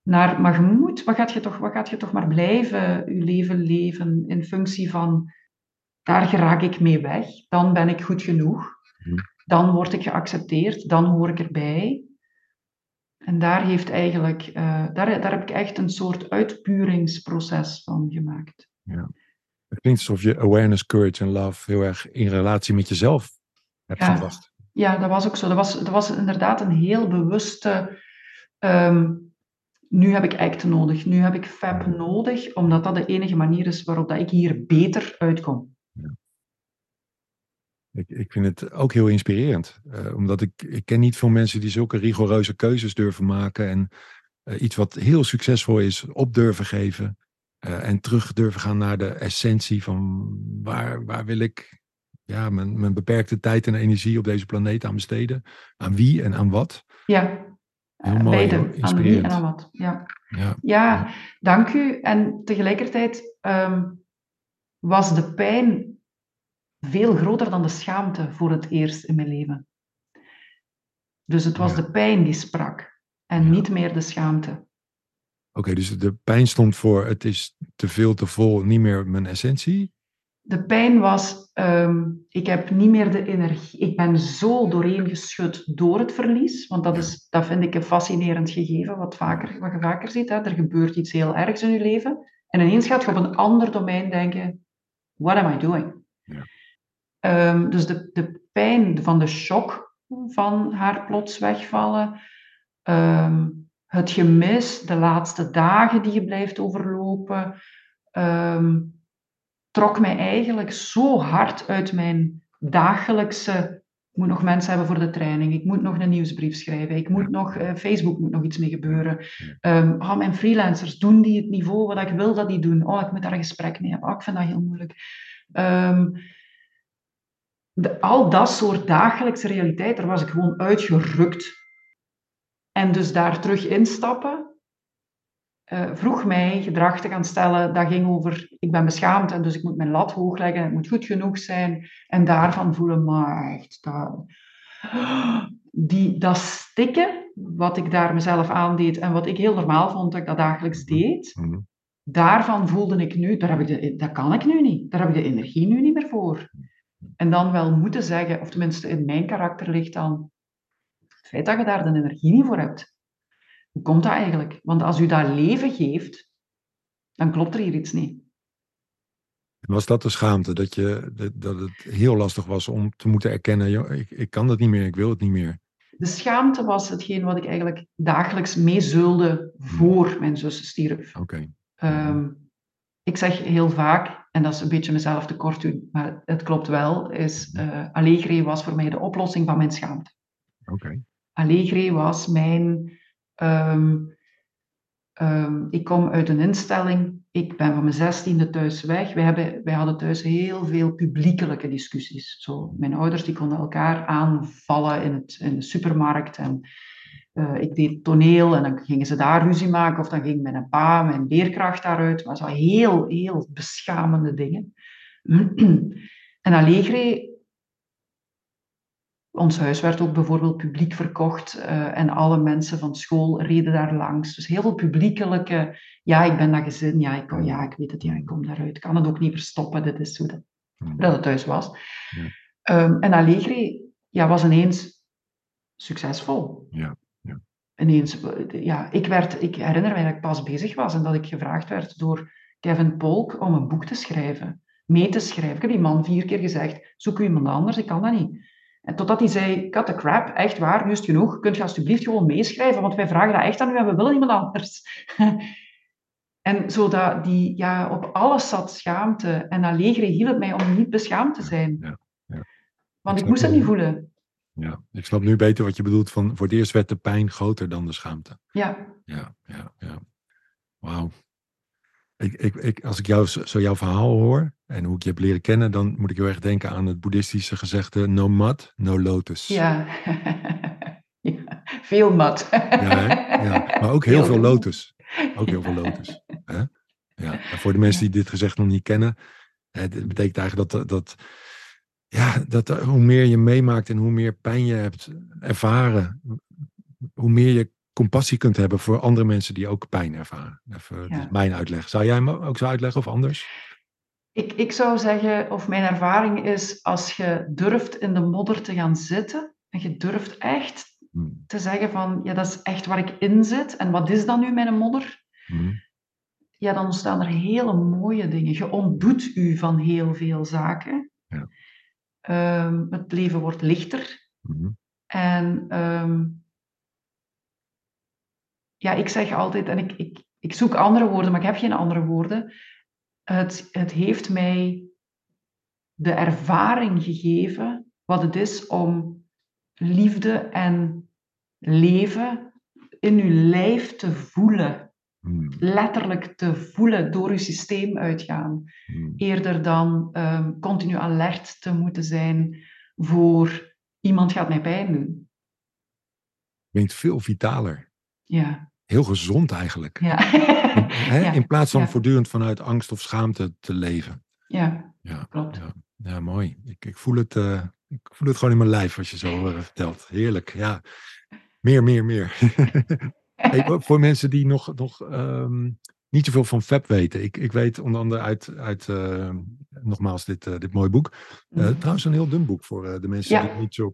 Naar, maar je moet, wat gaat je, toch, wat gaat je toch maar blijven je leven leven in functie van, daar geraak ik mee weg, dan ben ik goed genoeg, dan word ik geaccepteerd, dan hoor ik erbij. En daar, heeft eigenlijk, uh, daar, daar heb ik echt een soort uitpuringsproces van gemaakt. Ja. Het klinkt alsof je awareness, courage en love heel erg in relatie met jezelf hebt ja. gebracht. Ja, dat was ook zo. Dat was, dat was inderdaad een heel bewuste. Ehm, nu heb ik ACT nodig, nu heb ik FAB nodig, omdat dat de enige manier is waarop dat ik hier beter uitkom. Ik, ik vind het ook heel inspirerend. Uh, omdat ik, ik ken niet veel mensen die zulke rigoureuze keuzes durven maken. En uh, iets wat heel succesvol is, op durven geven. Uh, en terug durven gaan naar de essentie van waar, waar wil ik ja, mijn, mijn beperkte tijd en energie op deze planeet aan besteden. Aan wie en aan wat. Ja, heel mooi, beide. Aan wie en aan wat. Ja. Ja, ja, dank u. En tegelijkertijd um, was de pijn veel groter dan de schaamte voor het eerst in mijn leven. Dus het was de pijn die sprak en niet meer de schaamte. Oké, dus de pijn stond voor het is te veel, te vol, niet meer mijn essentie? De pijn was, um, ik heb niet meer de energie. Ik ben zo doorheen geschud door het verlies. Want dat, is, dat vind ik een fascinerend gegeven, wat, vaker, wat je vaker ziet. Hè? Er gebeurt iets heel ergs in je leven. En ineens gaat je op een ander domein denken, what am I doing? Um, dus de, de pijn van de shock van haar plots wegvallen, um, het gemis, de laatste dagen die je blijft overlopen, um, trok mij eigenlijk zo hard uit mijn dagelijkse. Ik moet nog mensen hebben voor de training. Ik moet nog een nieuwsbrief schrijven. Ik moet nog, uh, Facebook moet nog iets mee gebeuren. Um, oh, mijn freelancers, doen die het niveau wat ik wil dat die doen? Oh, ik moet daar een gesprek mee hebben. Oh, ik vind dat heel moeilijk. Um, de, al dat soort dagelijkse realiteit, daar was ik gewoon uitgerukt. En dus daar terug instappen, uh, vroeg mij gedrag te gaan stellen. Dat ging over, ik ben beschaamd en dus ik moet mijn lat hoog leggen, het moet goed genoeg zijn. En daarvan voelen, maar echt, dat, die, dat stikken, wat ik daar mezelf aandeed en wat ik heel normaal vond dat ik dat dagelijks deed, mhm. daarvan voelde ik nu, daar heb ik de, dat kan ik nu niet. Daar heb ik de energie nu niet meer voor. En dan wel moeten zeggen, of tenminste in mijn karakter ligt dan het feit dat je daar de energie niet voor hebt. Hoe komt dat eigenlijk? Want als u dat leven geeft, dan klopt er hier iets niet. Was dat de schaamte? Dat, je, dat, het heel lastig was om te moeten erkennen, ik, ik kan dat niet meer, ik wil het niet meer. De schaamte was hetgeen wat ik eigenlijk dagelijks meezulde voor mijn zus stierf. Oké. Ehm, ik zeg heel vaak, en dat is een beetje mezelf tekort doen, maar het klopt wel, is uh, Allegre was voor mij de oplossing van mijn schaamte. Oké. Okay. Allegre was mijn... Um, um, ik kom uit een instelling, ik ben van mijn zestiende thuis weg. Wij, hebben, wij hadden thuis heel veel publiekelijke discussies. Zo, mijn ouders die konden elkaar aanvallen in, het, in de supermarkt en uh, ik deed toneel en dan gingen ze daar ruzie maken of dan ging mijn pa, mijn leerkracht daaruit. Maar zo heel, heel beschamende dingen. (clears throat) en Allegre, ons huis werd ook bijvoorbeeld publiek verkocht uh, en alle mensen van school reden daar langs. Dus heel veel publiekelijke, ja, ik ben dat gezin, ja, ik, kom, ja, ik weet het, ja, ik kom daaruit. Ik kan het ook niet verstoppen, dit is hoe dat, dat het thuis was. Ja. Um, en Allegre ja, was ineens succesvol. Ja ineens, ja, ik, werd, ik herinner mij dat ik pas bezig was en dat ik gevraagd werd door Kevin Polk om een boek te schrijven, mee te schrijven. Ik heb die man vier keer gezegd, zoek u iemand anders, ik kan dat niet. En totdat hij zei, cut the crap, echt waar, nu is het genoeg, kunt je alsjeblieft gewoon meeschrijven, want wij vragen dat echt aan u en we willen iemand anders. (laughs) en zodat die, ja, op alles zat schaamte. En Allegre hielp mij om niet beschaamd te zijn. Ja, ja. Want ik moest het niet voelen. Ja, ik snap nu beter wat je bedoelt van voor het eerst werd de pijn groter dan de schaamte. Ja. Ja, ja, ja. Wauw. Ik, ik, ik, als ik jou, zo jouw verhaal hoor en hoe ik je heb leren kennen, dan moet ik heel erg denken aan het boeddhistische gezegde no mud, no lotus. Ja, (laughs) ja. veel mud. ja, ja, maar ook heel, veel lotus. Ook heel veel lotus. Hè? Ja. En voor de mensen die dit gezegd nog niet kennen, het betekent eigenlijk dat, dat ja, dat hoe meer je meemaakt en hoe meer pijn je hebt ervaren, hoe meer je compassie kunt hebben voor andere mensen die ook pijn ervaren. Even, ja. mijn uitleg. Zou jij hem ook zo uitleggen of anders? Ik, ik zou zeggen, of mijn ervaring is, als je durft in de modder te gaan zitten en je durft echt hmm. te zeggen van, ja, dat is echt waar ik in zit en wat is dan nu mijn modder? Hmm. Ja, dan ontstaan er hele mooie dingen. Je ontdoet u van heel veel zaken. Ja. Um, het leven wordt lichter. Mhm. En um, ja, ik zeg altijd, en ik, ik, ik zoek andere woorden, maar ik heb geen andere woorden. Het, het heeft mij de ervaring gegeven wat het is om liefde en leven in uw lijf te voelen. Hmm. Letterlijk te voelen, door uw systeem uitgaan. Hmm. Eerder dan um, continu alert te moeten zijn voor iemand gaat mij pijn doen. Klinkt veel vitaler. Ja. Heel gezond eigenlijk. Ja. (laughs) In plaats van voortdurend vanuit angst of schaamte te leven. Ja, ja. klopt. Ja, mooi. Ik, ik, voel het, uh, ik voel het gewoon in mijn lijf als je zo uh, vertelt. Heerlijk, ja. Meer, meer, meer. (laughs) hey, voor mensen die nog, nog um, niet zoveel van FAB weten. Ik, ik weet onder andere uit, uit uh, nogmaals, dit, uh, dit mooie boek. Uh, mm. Trouwens, een heel dun boek voor de mensen ja. die niet zo.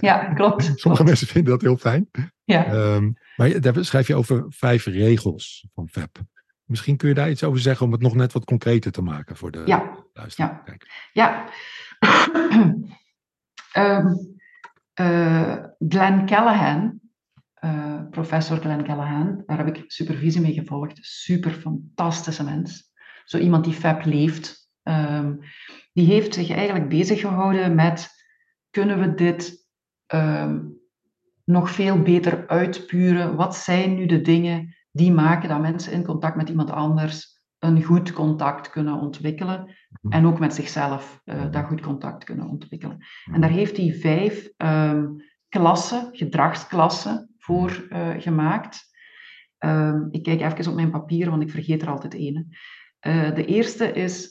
ja, klopt. (laughs) Sommige klopt. mensen vinden dat heel fijn. Ja. Um, maar daar schrijf je over vijf regels van FAB. Misschien kun je daar iets over zeggen om het nog net wat concreter te maken voor de ja. luisteraar. Ja. ja. um, (clears throat) Glenn Callahan, uh, professor Glenn Callahan, daar heb ik supervisie mee gevolgd. Super fantastische mens. Zo iemand die FAB leeft. Um, die heeft zich eigenlijk bezig gehouden met kunnen we dit um, nog veel beter uitpuren? Wat zijn nu de dingen die maken dat mensen in contact met iemand anders een goed contact kunnen ontwikkelen en ook met zichzelf uh, dat goed contact kunnen ontwikkelen. En daar heeft hij vijf um, klassen, gedragsklassen, voor uh, gemaakt. Um, ik kijk even op mijn papier, want ik vergeet er altijd één. Uh, de eerste is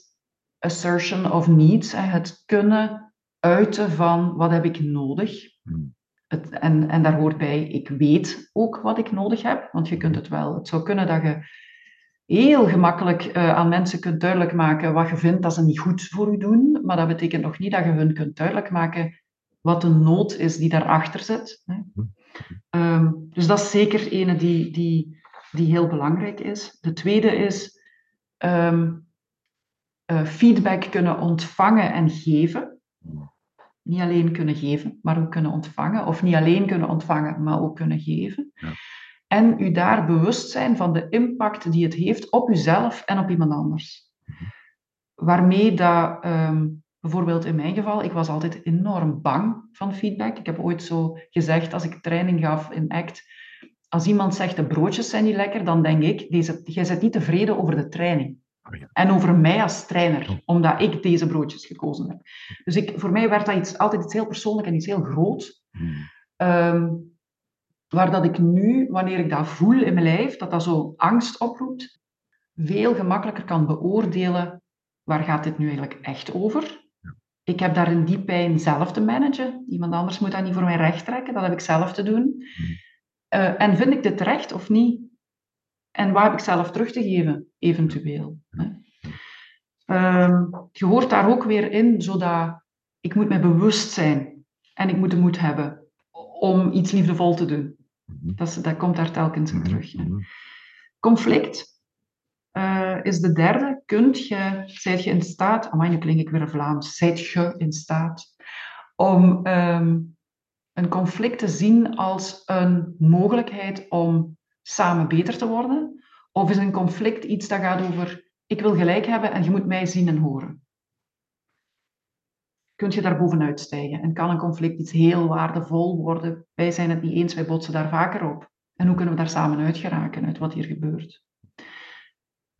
assertion of needs, het kunnen uiten van wat heb ik nodig. Hmm. Het, en, en daar hoort bij, ik weet ook wat ik nodig heb, want je kunt het wel. Het zou kunnen dat je heel gemakkelijk uh, aan mensen kunt duidelijk maken wat je vindt dat ze niet goed voor u doen, maar dat betekent nog niet dat je hun kunt duidelijk maken wat de nood is die daarachter zit. Hè. Um, dus dat is zeker ene die, die, die heel belangrijk is. De tweede is um, uh, feedback kunnen ontvangen en geven. Niet alleen kunnen geven, maar ook kunnen ontvangen. Of niet alleen kunnen ontvangen, maar ook kunnen geven. Ja. En u daar bewust zijn van de impact die het heeft op uzelf en op iemand anders. Mhm. Waarmee dat um, Bijvoorbeeld in mijn geval, ik was altijd enorm bang van feedback. Ik heb ooit zo gezegd, als ik training gaf in ACT, als iemand zegt de broodjes zijn niet lekker, dan denk ik, deze, jij bent niet tevreden over de training. Oh ja. En over mij als trainer, omdat ik deze broodjes gekozen heb. Dus ik, voor mij werd dat iets, altijd iets heel persoonlijk en iets heel groot. Hmm. Um, waar dat ik nu, wanneer ik dat voel in mijn lijf, dat dat zo angst oproept, veel gemakkelijker kan beoordelen, waar gaat dit nu eigenlijk echt over? Ik heb daarin die pijn zelf te managen. Iemand anders moet dat niet voor mij recht trekken. Dat heb ik zelf te doen. Uh, en vind ik dit terecht of niet? En wat heb ik zelf terug te geven, eventueel? Uh, je hoort daar ook weer in, zodat ik moet me bewust zijn. En ik moet de moed hebben om iets liefdevol te doen. Mhm. Dat, is, dat komt daar telkens in mhm. terug. Mhm. Conflict uh, is de derde. Kunt je, zijt je in staat, amai, nu klink ik weer Vlaams, zijt je in staat om um, een conflict te zien als een mogelijkheid om samen beter te worden? Of is een conflict iets dat gaat over, ik wil gelijk hebben en je moet mij zien en horen? Kunt je daar bovenuit stijgen? En kan een conflict iets heel waardevol worden? Wij zijn het niet eens, wij botsen daar vaker op. En hoe kunnen we daar samen uit geraken, uit wat hier gebeurt?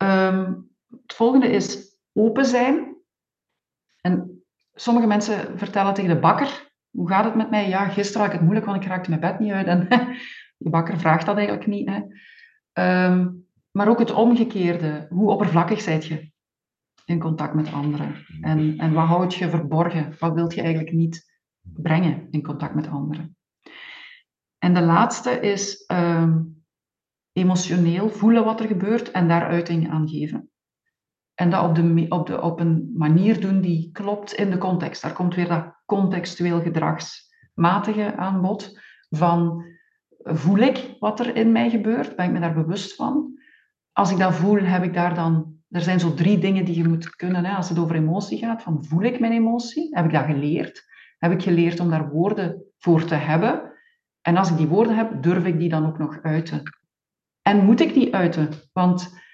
Um, het volgende is open zijn. En sommige mensen vertellen tegen de bakker, hoe gaat het met mij? Ja, gisteren had ik het moeilijk, want ik raakte mijn bed niet uit. En (laughs) de bakker vraagt dat eigenlijk niet. Hè. Um, maar ook het omgekeerde. Hoe oppervlakkig zijt je in contact met anderen? En, en wat houd je verborgen? Wat wilt je eigenlijk niet brengen in contact met anderen? En de laatste is um, emotioneel voelen wat er gebeurt en daar uiting aan geven. En dat op, de, op, de, op een manier doen die klopt in de context. Daar komt weer dat contextueel gedragsmatige aan bod. Van voel ik wat er in mij gebeurt? Ben ik me daar bewust van? Als ik dat voel, heb ik daar dan. Er zijn zo drie dingen die je moet kunnen hè, als het over emotie gaat. Van voel ik mijn emotie? Heb ik dat geleerd? Heb ik geleerd om daar woorden voor te hebben? En als ik die woorden heb, durf ik die dan ook nog uiten? En moet ik die uiten? Want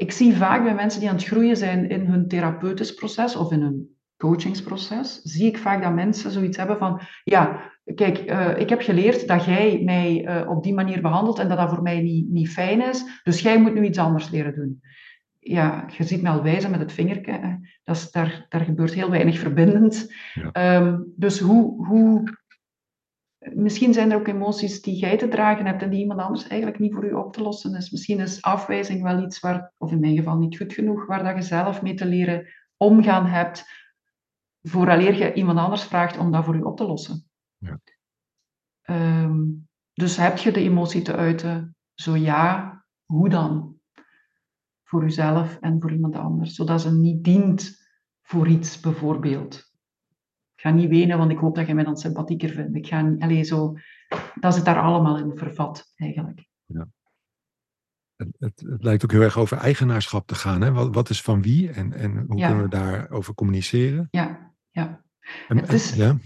ik zie vaak bij mensen die aan het groeien zijn in hun therapeutisch proces of in hun coachingsproces zie ik vaak dat mensen zoiets hebben van, ja, kijk, uh, ik heb geleerd dat jij mij uh, op die manier behandelt en dat dat voor mij niet, niet fijn is, dus jij moet nu iets anders leren doen. Ja, je ziet me al wijzen met het vingertje, dat is, daar, daar gebeurt heel weinig verbindend. Ja. Um, dus hoe, hoe, misschien zijn er ook emoties die jij te dragen hebt en die iemand anders eigenlijk niet voor u op te lossen is. Misschien is afwijzing wel iets waar, of in mijn geval niet goed genoeg, waar dat je zelf mee te leren omgaan hebt vooraleer je iemand anders vraagt om dat voor u op te lossen. Ja. Um, dus heb je de emotie te uiten? Zo ja, hoe dan? Voor uzelf en voor iemand anders, zodat ze niet dient voor iets bijvoorbeeld. Ik ga niet wenen, want ik hoop dat je mij dan sympathieker vindt. Ik ga niet, allez, zo, dat zit daar allemaal in vervat, eigenlijk. Ja. Het, het, het, lijkt ook heel erg over eigenaarschap te gaan. Hè? Wat, wat is van wie en, en hoe kunnen we daarover communiceren? Ja, ja. het, is, ja.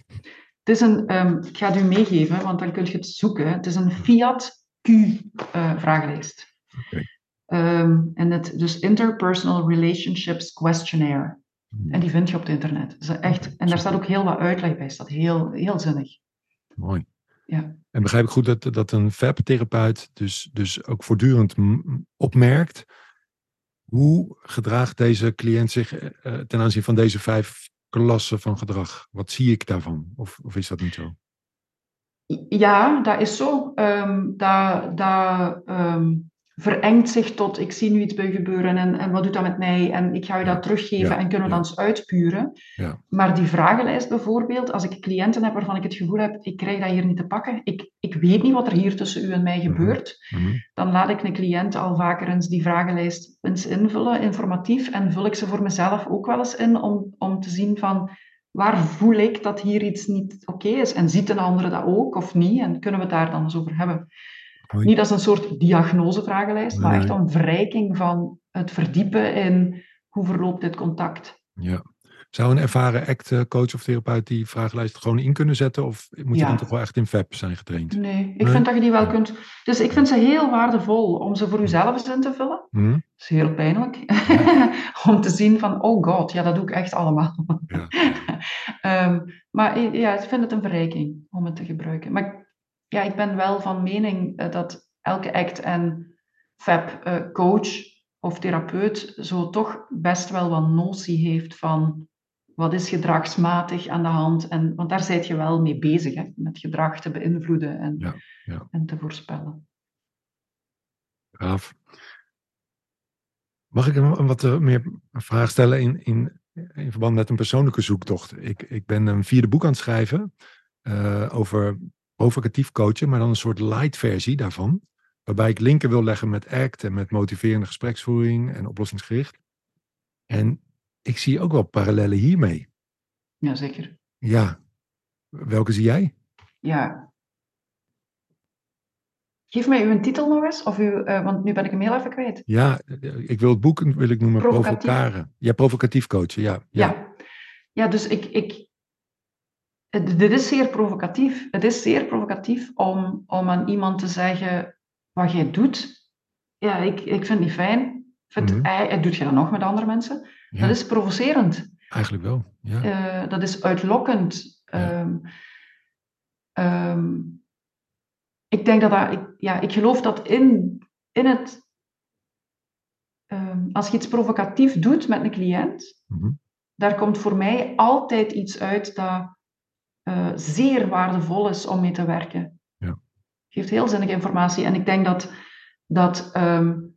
het is een, um, ik ga het u meegeven, want dan kun je het zoeken. Het is een Fiat Q-vragenlijst. Uh, okay. um, en het, dus Interpersonal Relationships Questionnaire. En die vind je op het internet. Dus echt, en daar staat ook heel wat uitleg bij. Staat heel, heel zinnig. Mooi. Ja. En begrijp ik goed dat, dat een FAB-therapeut dus, dus ook voortdurend opmerkt hoe gedraagt deze cliënt zich uh, ten aanzien van deze vijf klasse van gedrag? Wat zie ik daarvan? Of, of is dat niet zo? Ja, dat is zo. Um, dat, dat um, verengt zich tot ik zie nu iets bij gebeuren en, en wat doet dat met mij en ik ga je dat teruggeven en kunnen we dan eens uitpuren. Ja. Maar die vragenlijst bijvoorbeeld, als ik cliënten heb waarvan ik het gevoel heb, ik krijg dat hier niet te pakken, ik, ik weet niet wat er hier tussen u en mij mhm. gebeurt, mm -hmm. dan laat ik een cliënt al vaker eens die vragenlijst eens invullen, informatief, en vul ik ze voor mezelf ook wel eens in om, om te zien van waar voel ik dat hier iets niet oké is en ziet een andere dat ook of niet en kunnen we het daar dan eens over hebben. Niet als een soort diagnosevragenlijst, maar echt een verrijking van het verdiepen in hoe verloopt dit contact. Ja. Zou een ervaren act-coach of therapeut die vragenlijst gewoon in kunnen zetten? Of moet je dan toch wel echt in FAB zijn getraind? Nee, ik vind dat je die wel kunt. Dus ik vind ze heel waardevol om ze voor jezelf eens in te vullen. Hm? Dat is heel pijnlijk. (laughs) om te zien van, oh god, ja, dat doe ik echt allemaal. Ja. um, (laughs) maar ja, ik vind het een verrijking om het te gebruiken. Maar ja, ik ben wel van mening eh, dat elke ACT en FAB eh, coach of therapeut zo toch best wel wat notie heeft van wat is gedragsmatig aan de hand. En, want daar zijt je wel mee bezig, hè, met gedrag te beïnvloeden en, ja, ja. en te voorspellen. Gaaf. Mag ik een wat eh, meer vraag stellen in, in, in verband met een persoonlijke zoektocht? Ik, ik ben een vierde boek aan het schrijven uh, over provocatief coachen, maar dan een soort light versie daarvan. Waarbij ik linken wil leggen met ACT en met motiverende gespreksvoering en oplossingsgericht. En ik zie ook wel parallellen hiermee. Jazeker. Ja. Welke zie jij? Ja. Geef mij uw titel nog eens, of uw, uh, want nu ben ik hem heel even kwijt. Ja, ik wil het boek wil ik noemen provocaren. Ja, provocatief coachen, ja. Ja, ja. ja dus ik, ik, dit is zeer provocatief. Het is zeer provocatief om, om aan iemand te zeggen wat jij doet. Ja, ik, ik vind het niet fijn. Vind, mm -hmm. doet je dat nog met andere mensen? Dat is provocerend. Eigenlijk wel, ja. Uh, dat is uitlokkend. Ja. Um, um, ik denk dat dat, ik, ja, ik geloof dat in, in het, um, als je iets provocatief doet met een cliënt, mm -hmm. daar komt voor mij altijd iets uit dat uh, zeer waardevol is om mee te werken. Ja. Geeft heel zinnige informatie. En ik denk dat dat um,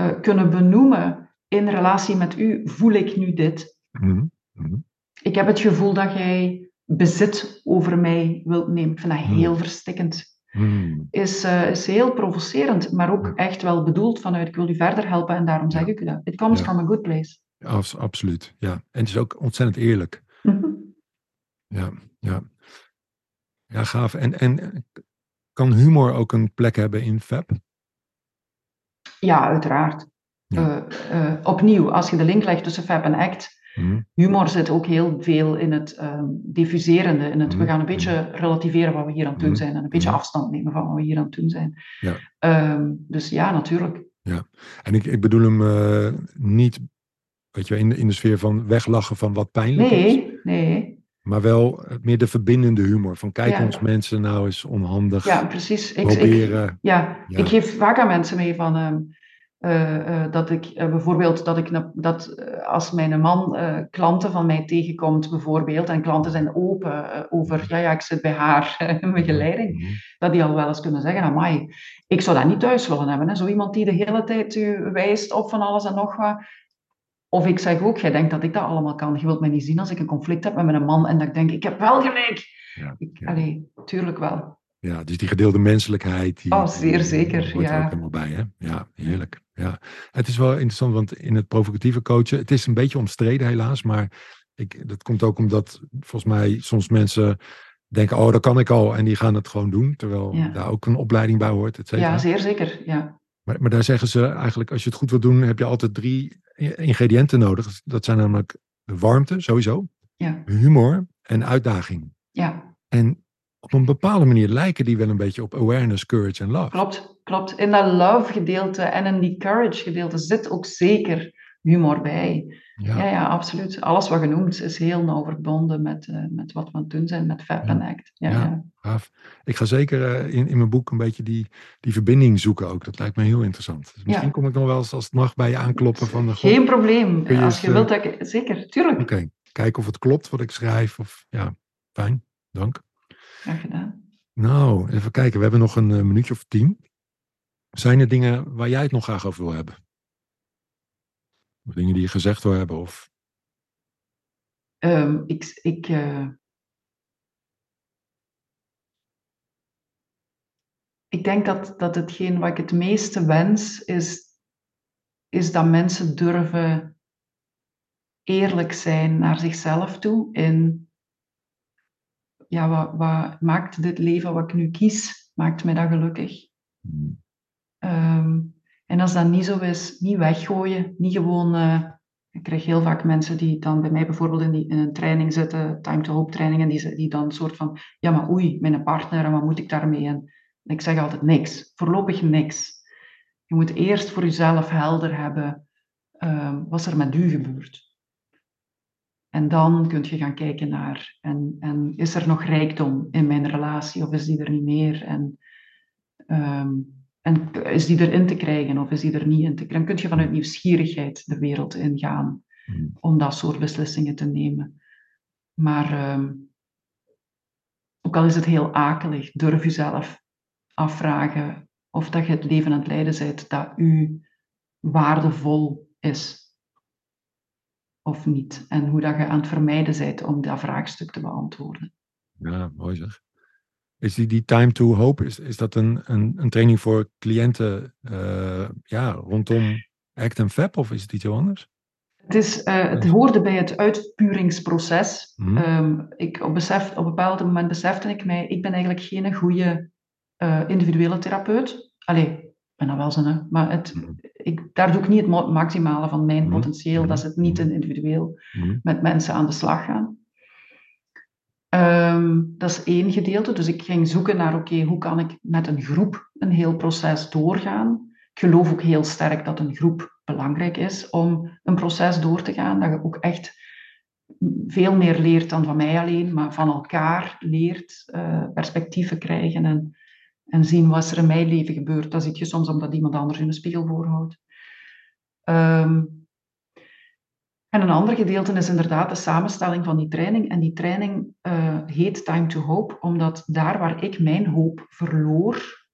uh, kunnen benoemen in relatie met u, voel ik nu dit. Mm -hmm. Ik heb het gevoel dat jij bezit over mij wilt nemen. Ik vind dat heel mm. verstikkend. Mm. Is, uh, is heel provocerend, maar ook echt wel bedoeld vanuit ik wil u verder helpen en daarom zeg ik u dat. It comes ja. from a good place. Ja, absoluut, ja. En het is ook ontzettend eerlijk. -hmm. Ja, ja. Ja, gaaf. En, en kan humor ook een plek hebben in FAB? Ja, uiteraard. Ja. Uh, uh, opnieuw, als je de link legt tussen FAB en ACT, mm. humor zit ook heel veel in het um, diffuserende, in het mm. we gaan een beetje relativeren wat we hier aan het doen mm. zijn en een beetje afstand nemen van wat we hier aan het doen zijn. Ja. Um, dus ja, natuurlijk. Ja, en ik, ik bedoel hem uh, niet weet je, in, in de sfeer van weglachen van wat pijnlijk nee, is. Nee, nee. Maar wel meer de verbindende humor. Van kijk ons mensen nou eens onhandig ja, precies. Ik, proberen. Ik, ja, ja, ik geef vaak aan mensen mee van... Ehm, uh, uh, dat ik uh, bijvoorbeeld dat ik dat als mijn man klanten van mij tegenkomt, bijvoorbeeld, en klanten zijn open over, ja, ja, ik zit bij haar (laughs) in begeleiding, mm -hmm. dat die al wel eens kunnen zeggen, amai, ik zou dat niet thuis willen hebben. Hè? Zo iemand die de hele tijd u wijst op van alles en nog wat. Of ik zeg ook, jij denkt dat ik dat allemaal kan. Je wilt mij niet zien als ik een conflict heb met mijn man en dat ik denk, ik heb wel gelijk. Ja, ik, ja. Allee, tuurlijk wel. Ja, dus die gedeelde menselijkheid. Die, oh, zeer zeker. Die hoort ja. er ook helemaal bij, hè? Ja, heerlijk. Ja. Het is wel interessant, want in het provocatieve coachen, het is een beetje omstreden helaas, maar ik, dat komt ook omdat volgens mij soms mensen denken, oh, dat kan ik al, en die gaan het gewoon doen, terwijl ja. daar ook een opleiding bij hoort, et cetera. Ja, zeer zeker, ja. Maar, maar daar zeggen ze eigenlijk, als je het goed wilt doen, heb je altijd drie ingrediënten nodig. Dat zijn namelijk warmte, sowieso, ja. humor en uitdaging. Ja. En op een bepaalde manier lijken die wel een beetje op awareness, courage en love. Klopt, klopt. In dat love gedeelte en in die courage gedeelte zit ook zeker humor bij. Ja, ja, ja absoluut. Alles wat genoemd is heel nauw verbonden met, uh, met wat we aan het doen zijn met FAP en ACT. Ja, ja, ja. gaaf. Ik ga zeker uh, in, in mijn boek een beetje die, die verbinding zoeken ook. Dat lijkt me heel interessant. Dus misschien kom ik nog wel eens als het mag bij je aankloppen van de Geen probleem. Je als je wilt, dat ik, zeker, tuurlijk. Oké, okay. kijken of het klopt wat ik schrijf. Of, ja, fijn, dank. Graag gedaan. Nou, even kijken. We hebben nog een uh, minuutje of tien. Zijn er dingen waar jij het nog graag over wil hebben? Of dingen die je gezegd wil hebben? Of... Um, ik, ik, uh... ik denk dat, dat hetgeen wat ik het meeste wens is, is dat mensen durven eerlijk zijn naar zichzelf toe in ja, wat, wat, maakt dit leven wat ik nu kies, maakt mij dat gelukkig. Mm. Um, en als dat niet zo is, niet weggooien, niet gewoon... Uh, ik krijg heel vaak mensen die dan bij mij bijvoorbeeld in, die, in een training zitten, time to hope training, en die, die dan een soort van, ja maar oei, mijn partner, en wat moet ik daarmee? En ik zeg altijd niks, voorlopig niks. Je moet eerst voor jezelf helder hebben, um, wat er met u gebeurt. En dan kun je gaan kijken naar, en, en is er nog rijkdom in mijn relatie of is die er niet meer? En, um, en is die erin te krijgen of is die er niet in te krijgen? Dan kun je vanuit nieuwsgierigheid de wereld ingaan mm. om dat soort beslissingen te nemen. Maar um, ook al is het heel akelig, durf jezelf afvragen of dat je het leven aan het leiden bent dat u waardevol is of niet. En hoe dat je aan het vermijden bent om dat vraagstuk te beantwoorden. Ja, mooi zeg. Is die, die time to hope, is, is dat een, een, een training voor cliënten uh, ja, rondom ACT en FAP of is het iets heel anders? Het, is, uh, het hoorde bij het uitpuringsproces. Mm -hmm. um, ik, op, besef, op een bepaald moment besefte ik mij, ik ben eigenlijk geen goede uh, individuele therapeut. Allee, ben dat wel zo, maar het, ik, daar doe ik niet het maximale van mijn potentieel. Dat is het niet in individueel met mensen aan de slag gaan. Um, dat is één gedeelte. Dus ik ging zoeken naar, oké, hoe kan ik met een groep een heel proces doorgaan? Ik geloof ook heel sterk dat een groep belangrijk is om een proces door te gaan. Dat je ook echt veel meer leert dan van mij alleen, maar van elkaar leert, uh, perspectieven krijgen en en zien wat er in mijn leven gebeurt. Dat zie je soms omdat iemand anders in de spiegel voorhoudt. Um, en een ander gedeelte is inderdaad de samenstelling van die training. En die training uh, heet Time to Hope, omdat daar waar ik mijn hoop verloor,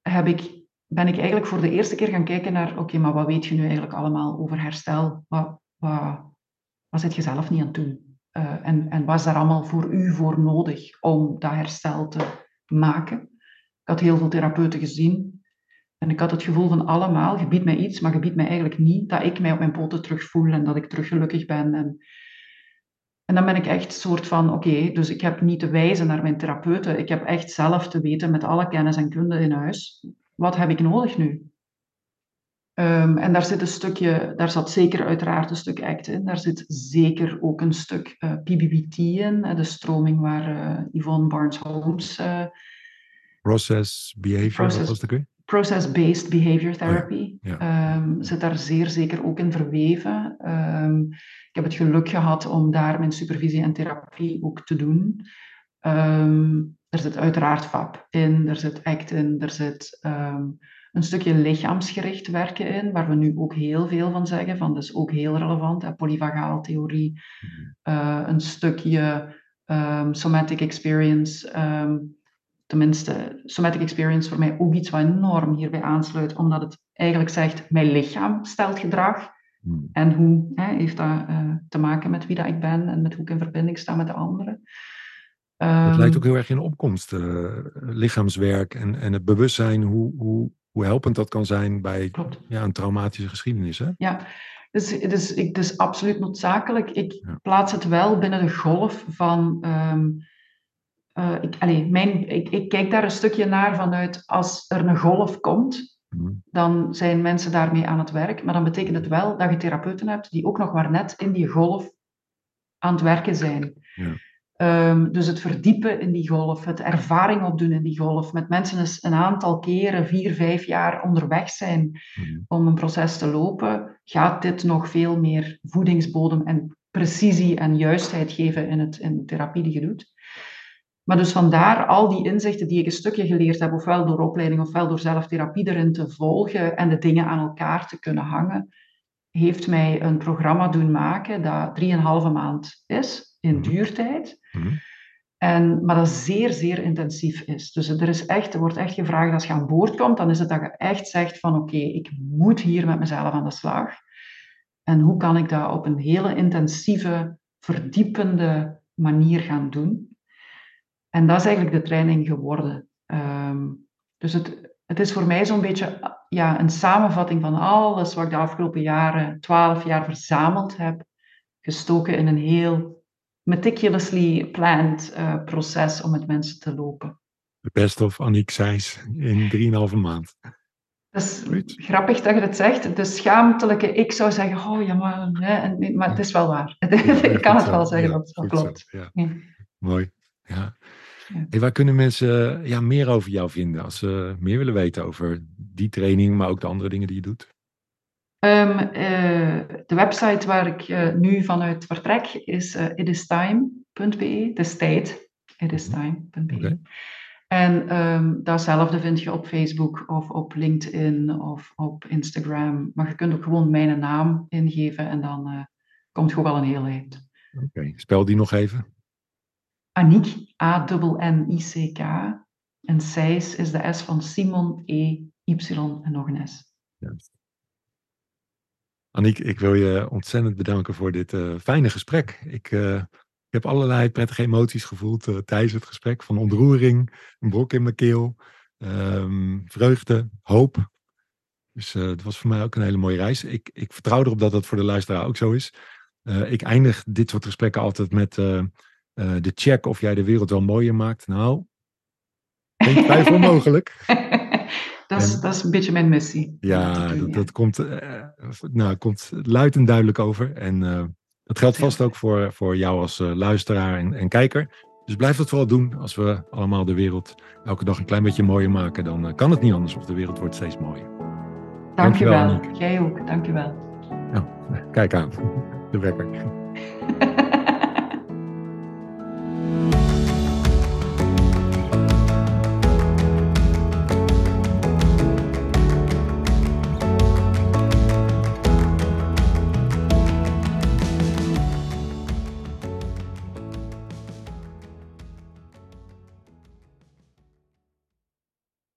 heb ik, ben ik eigenlijk voor de eerste keer gaan kijken naar, oké, maar wat weet je nu eigenlijk allemaal over herstel? Wat, wat, wat zit je zelf niet aan doen? Uh, en, en wat is daar allemaal voor u voor nodig om dat herstel te maken. Ik had heel veel therapeuten gezien. En ik had het gevoel van allemaal, je biedt mij iets, maar je biedt mij eigenlijk niet dat ik mij op mijn poten terug voel en dat ik terug gelukkig ben. En, en dan ben ik echt soort van, oké, okay, dus ik heb niet te wijzen naar mijn therapeuten. Ik heb echt zelf te weten met alle kennis en kunde in huis, wat heb ik nodig nu? Um, en daar zit een stukje, daar zat zeker uiteraard een stuk ACT in. Daar zit zeker ook een stuk uh, PBBT in, de stroming waar uh, Yvonne Barnes-Holmes... Uh, process Behavior, process, was dat process-based behavior therapy. Ehm, zit daar zeer zeker ook in verweven. Ehm, ik heb het geluk gehad om daar mijn supervisie en therapie ook te doen. Ehm, er zit uiteraard FAP in, er zit ACT in, er zit een stukje lichaamsgericht werken in, waar we nu ook heel veel van zeggen, van dat is ook heel relevant, hè, polyvagaal theorie, mhm. eh, een stukje somatic experience, tenminste, somatic experience voor mij ook iets wat enorm hierbij aansluit, omdat het eigenlijk zegt, mijn lichaam stelt gedrag. Hmm. En hoe hè, heeft dat uh, te maken met wie dat ik ben en met hoe ik in verbinding sta met de anderen. Um, het lijkt ook heel erg in opkomst, uh, lichaamswerk en, en het bewustzijn, hoe, hoe, hoe helpend dat kan zijn bij ja, een traumatische geschiedenis. Hè? Ja, dus het is, het is absoluut noodzakelijk. Ik plaats het wel binnen de golf van um, uh, ik, allez, mijn, ik, ik, kijk daar een stukje naar vanuit als er een golf komt, mhm. dan zijn mensen daarmee aan het werk. Maar dan betekent het wel dat je therapeuten hebt die ook nog maar net in die golf aan het werken zijn. Ja. Um, dus het verdiepen in die golf, het ervaring opdoen in die golf, met mensen eens een aantal keren, vier, vijf jaar onderweg zijn mhm. om een proces te lopen, gaat dit nog veel meer voedingsbodem en precisie en juistheid geven in, het, in de therapie die je doet. Maar dus vandaar al die inzichten die ik een stukje geleerd heb, ofwel door opleiding ofwel door zelftherapie erin te volgen en de dingen aan elkaar te kunnen hangen, heeft mij een programma doen maken dat drieënhalve maand is in mhm. duurtijd. Mm En, maar dat zeer, zeer intensief is. Dus er, is echt, er wordt echt gevraagd als je aan boord komt, dan is het dat je echt zegt van oké, ik moet hier met mezelf aan de slag. En hoe kan ik dat op een hele intensieve, verdiepende manier gaan doen? En dat is eigenlijk de training geworden. Ehm, dus het, het is voor mij zo'n beetje ja, een samenvatting van alles wat ik de afgelopen jaren, twaalf jaar verzameld heb, gestoken in een heel meticulously planned uh, proces om met mensen te lopen. De best of Annick Seys in drieënhalve maand. Dat is grappig dat je het zegt. De schaamtelijke ik zou zeggen, oh ja, maar, maar het is wel waar. (laughs) ik kan het wel zeggen dat het klopt. Ja. Mooi. Ja. Hey, waar kunnen mensen ja, meer over jou vinden als ze meer willen weten over die training, maar ook de andere dingen die je doet? Um, uh, de website waar ik uh, nu vanuit vertrek is uh, itistime.be, de is tijd, itistime.be. Okay. En um, datzelfde vind je op Facebook of op LinkedIn of op Instagram. Maar je kunt ook gewoon mijn naam ingeven en dan komt gewoon wel een heel eind. Oké, spel die nog even. Aniek, A-N-N-I-C-K. En Seis is de S van Simon, E, Y en nog een S. Juist. Aniek, ik wil je ontzettend bedanken voor dit uh, fijne gesprek. Ik, uh, ik, heb allerlei prettige emoties gevoeld uh, tijdens het gesprek. Van ontroering, een brok in mijn keel, um, vreugde, hoop. Dus het was voor mij ook een hele mooie reis. Ik, ik vertrouw erop dat dat voor de luisteraar ook zo is. ik eindig dit soort gesprekken altijd met uh, de check of jij de wereld wel mooier maakt. Nou, geen twijfel (laughs) mogelijk. dat, is, dat is een beetje mijn missie. Ja, dat, dat, komt, uh, nou, komt luid en duidelijk over. En uh, dat geldt vast ook voor, voor jou als luisteraar en, en, kijker. Dus blijf dat vooral doen. Als we allemaal de wereld elke dag een klein beetje mooier maken, dan kan het niet anders of de wereld wordt steeds mooier. Dankjewel. Dankjewel Jij ook. Dankjewel. Nou, kijk aan. (laughs) De wekker. (laughs)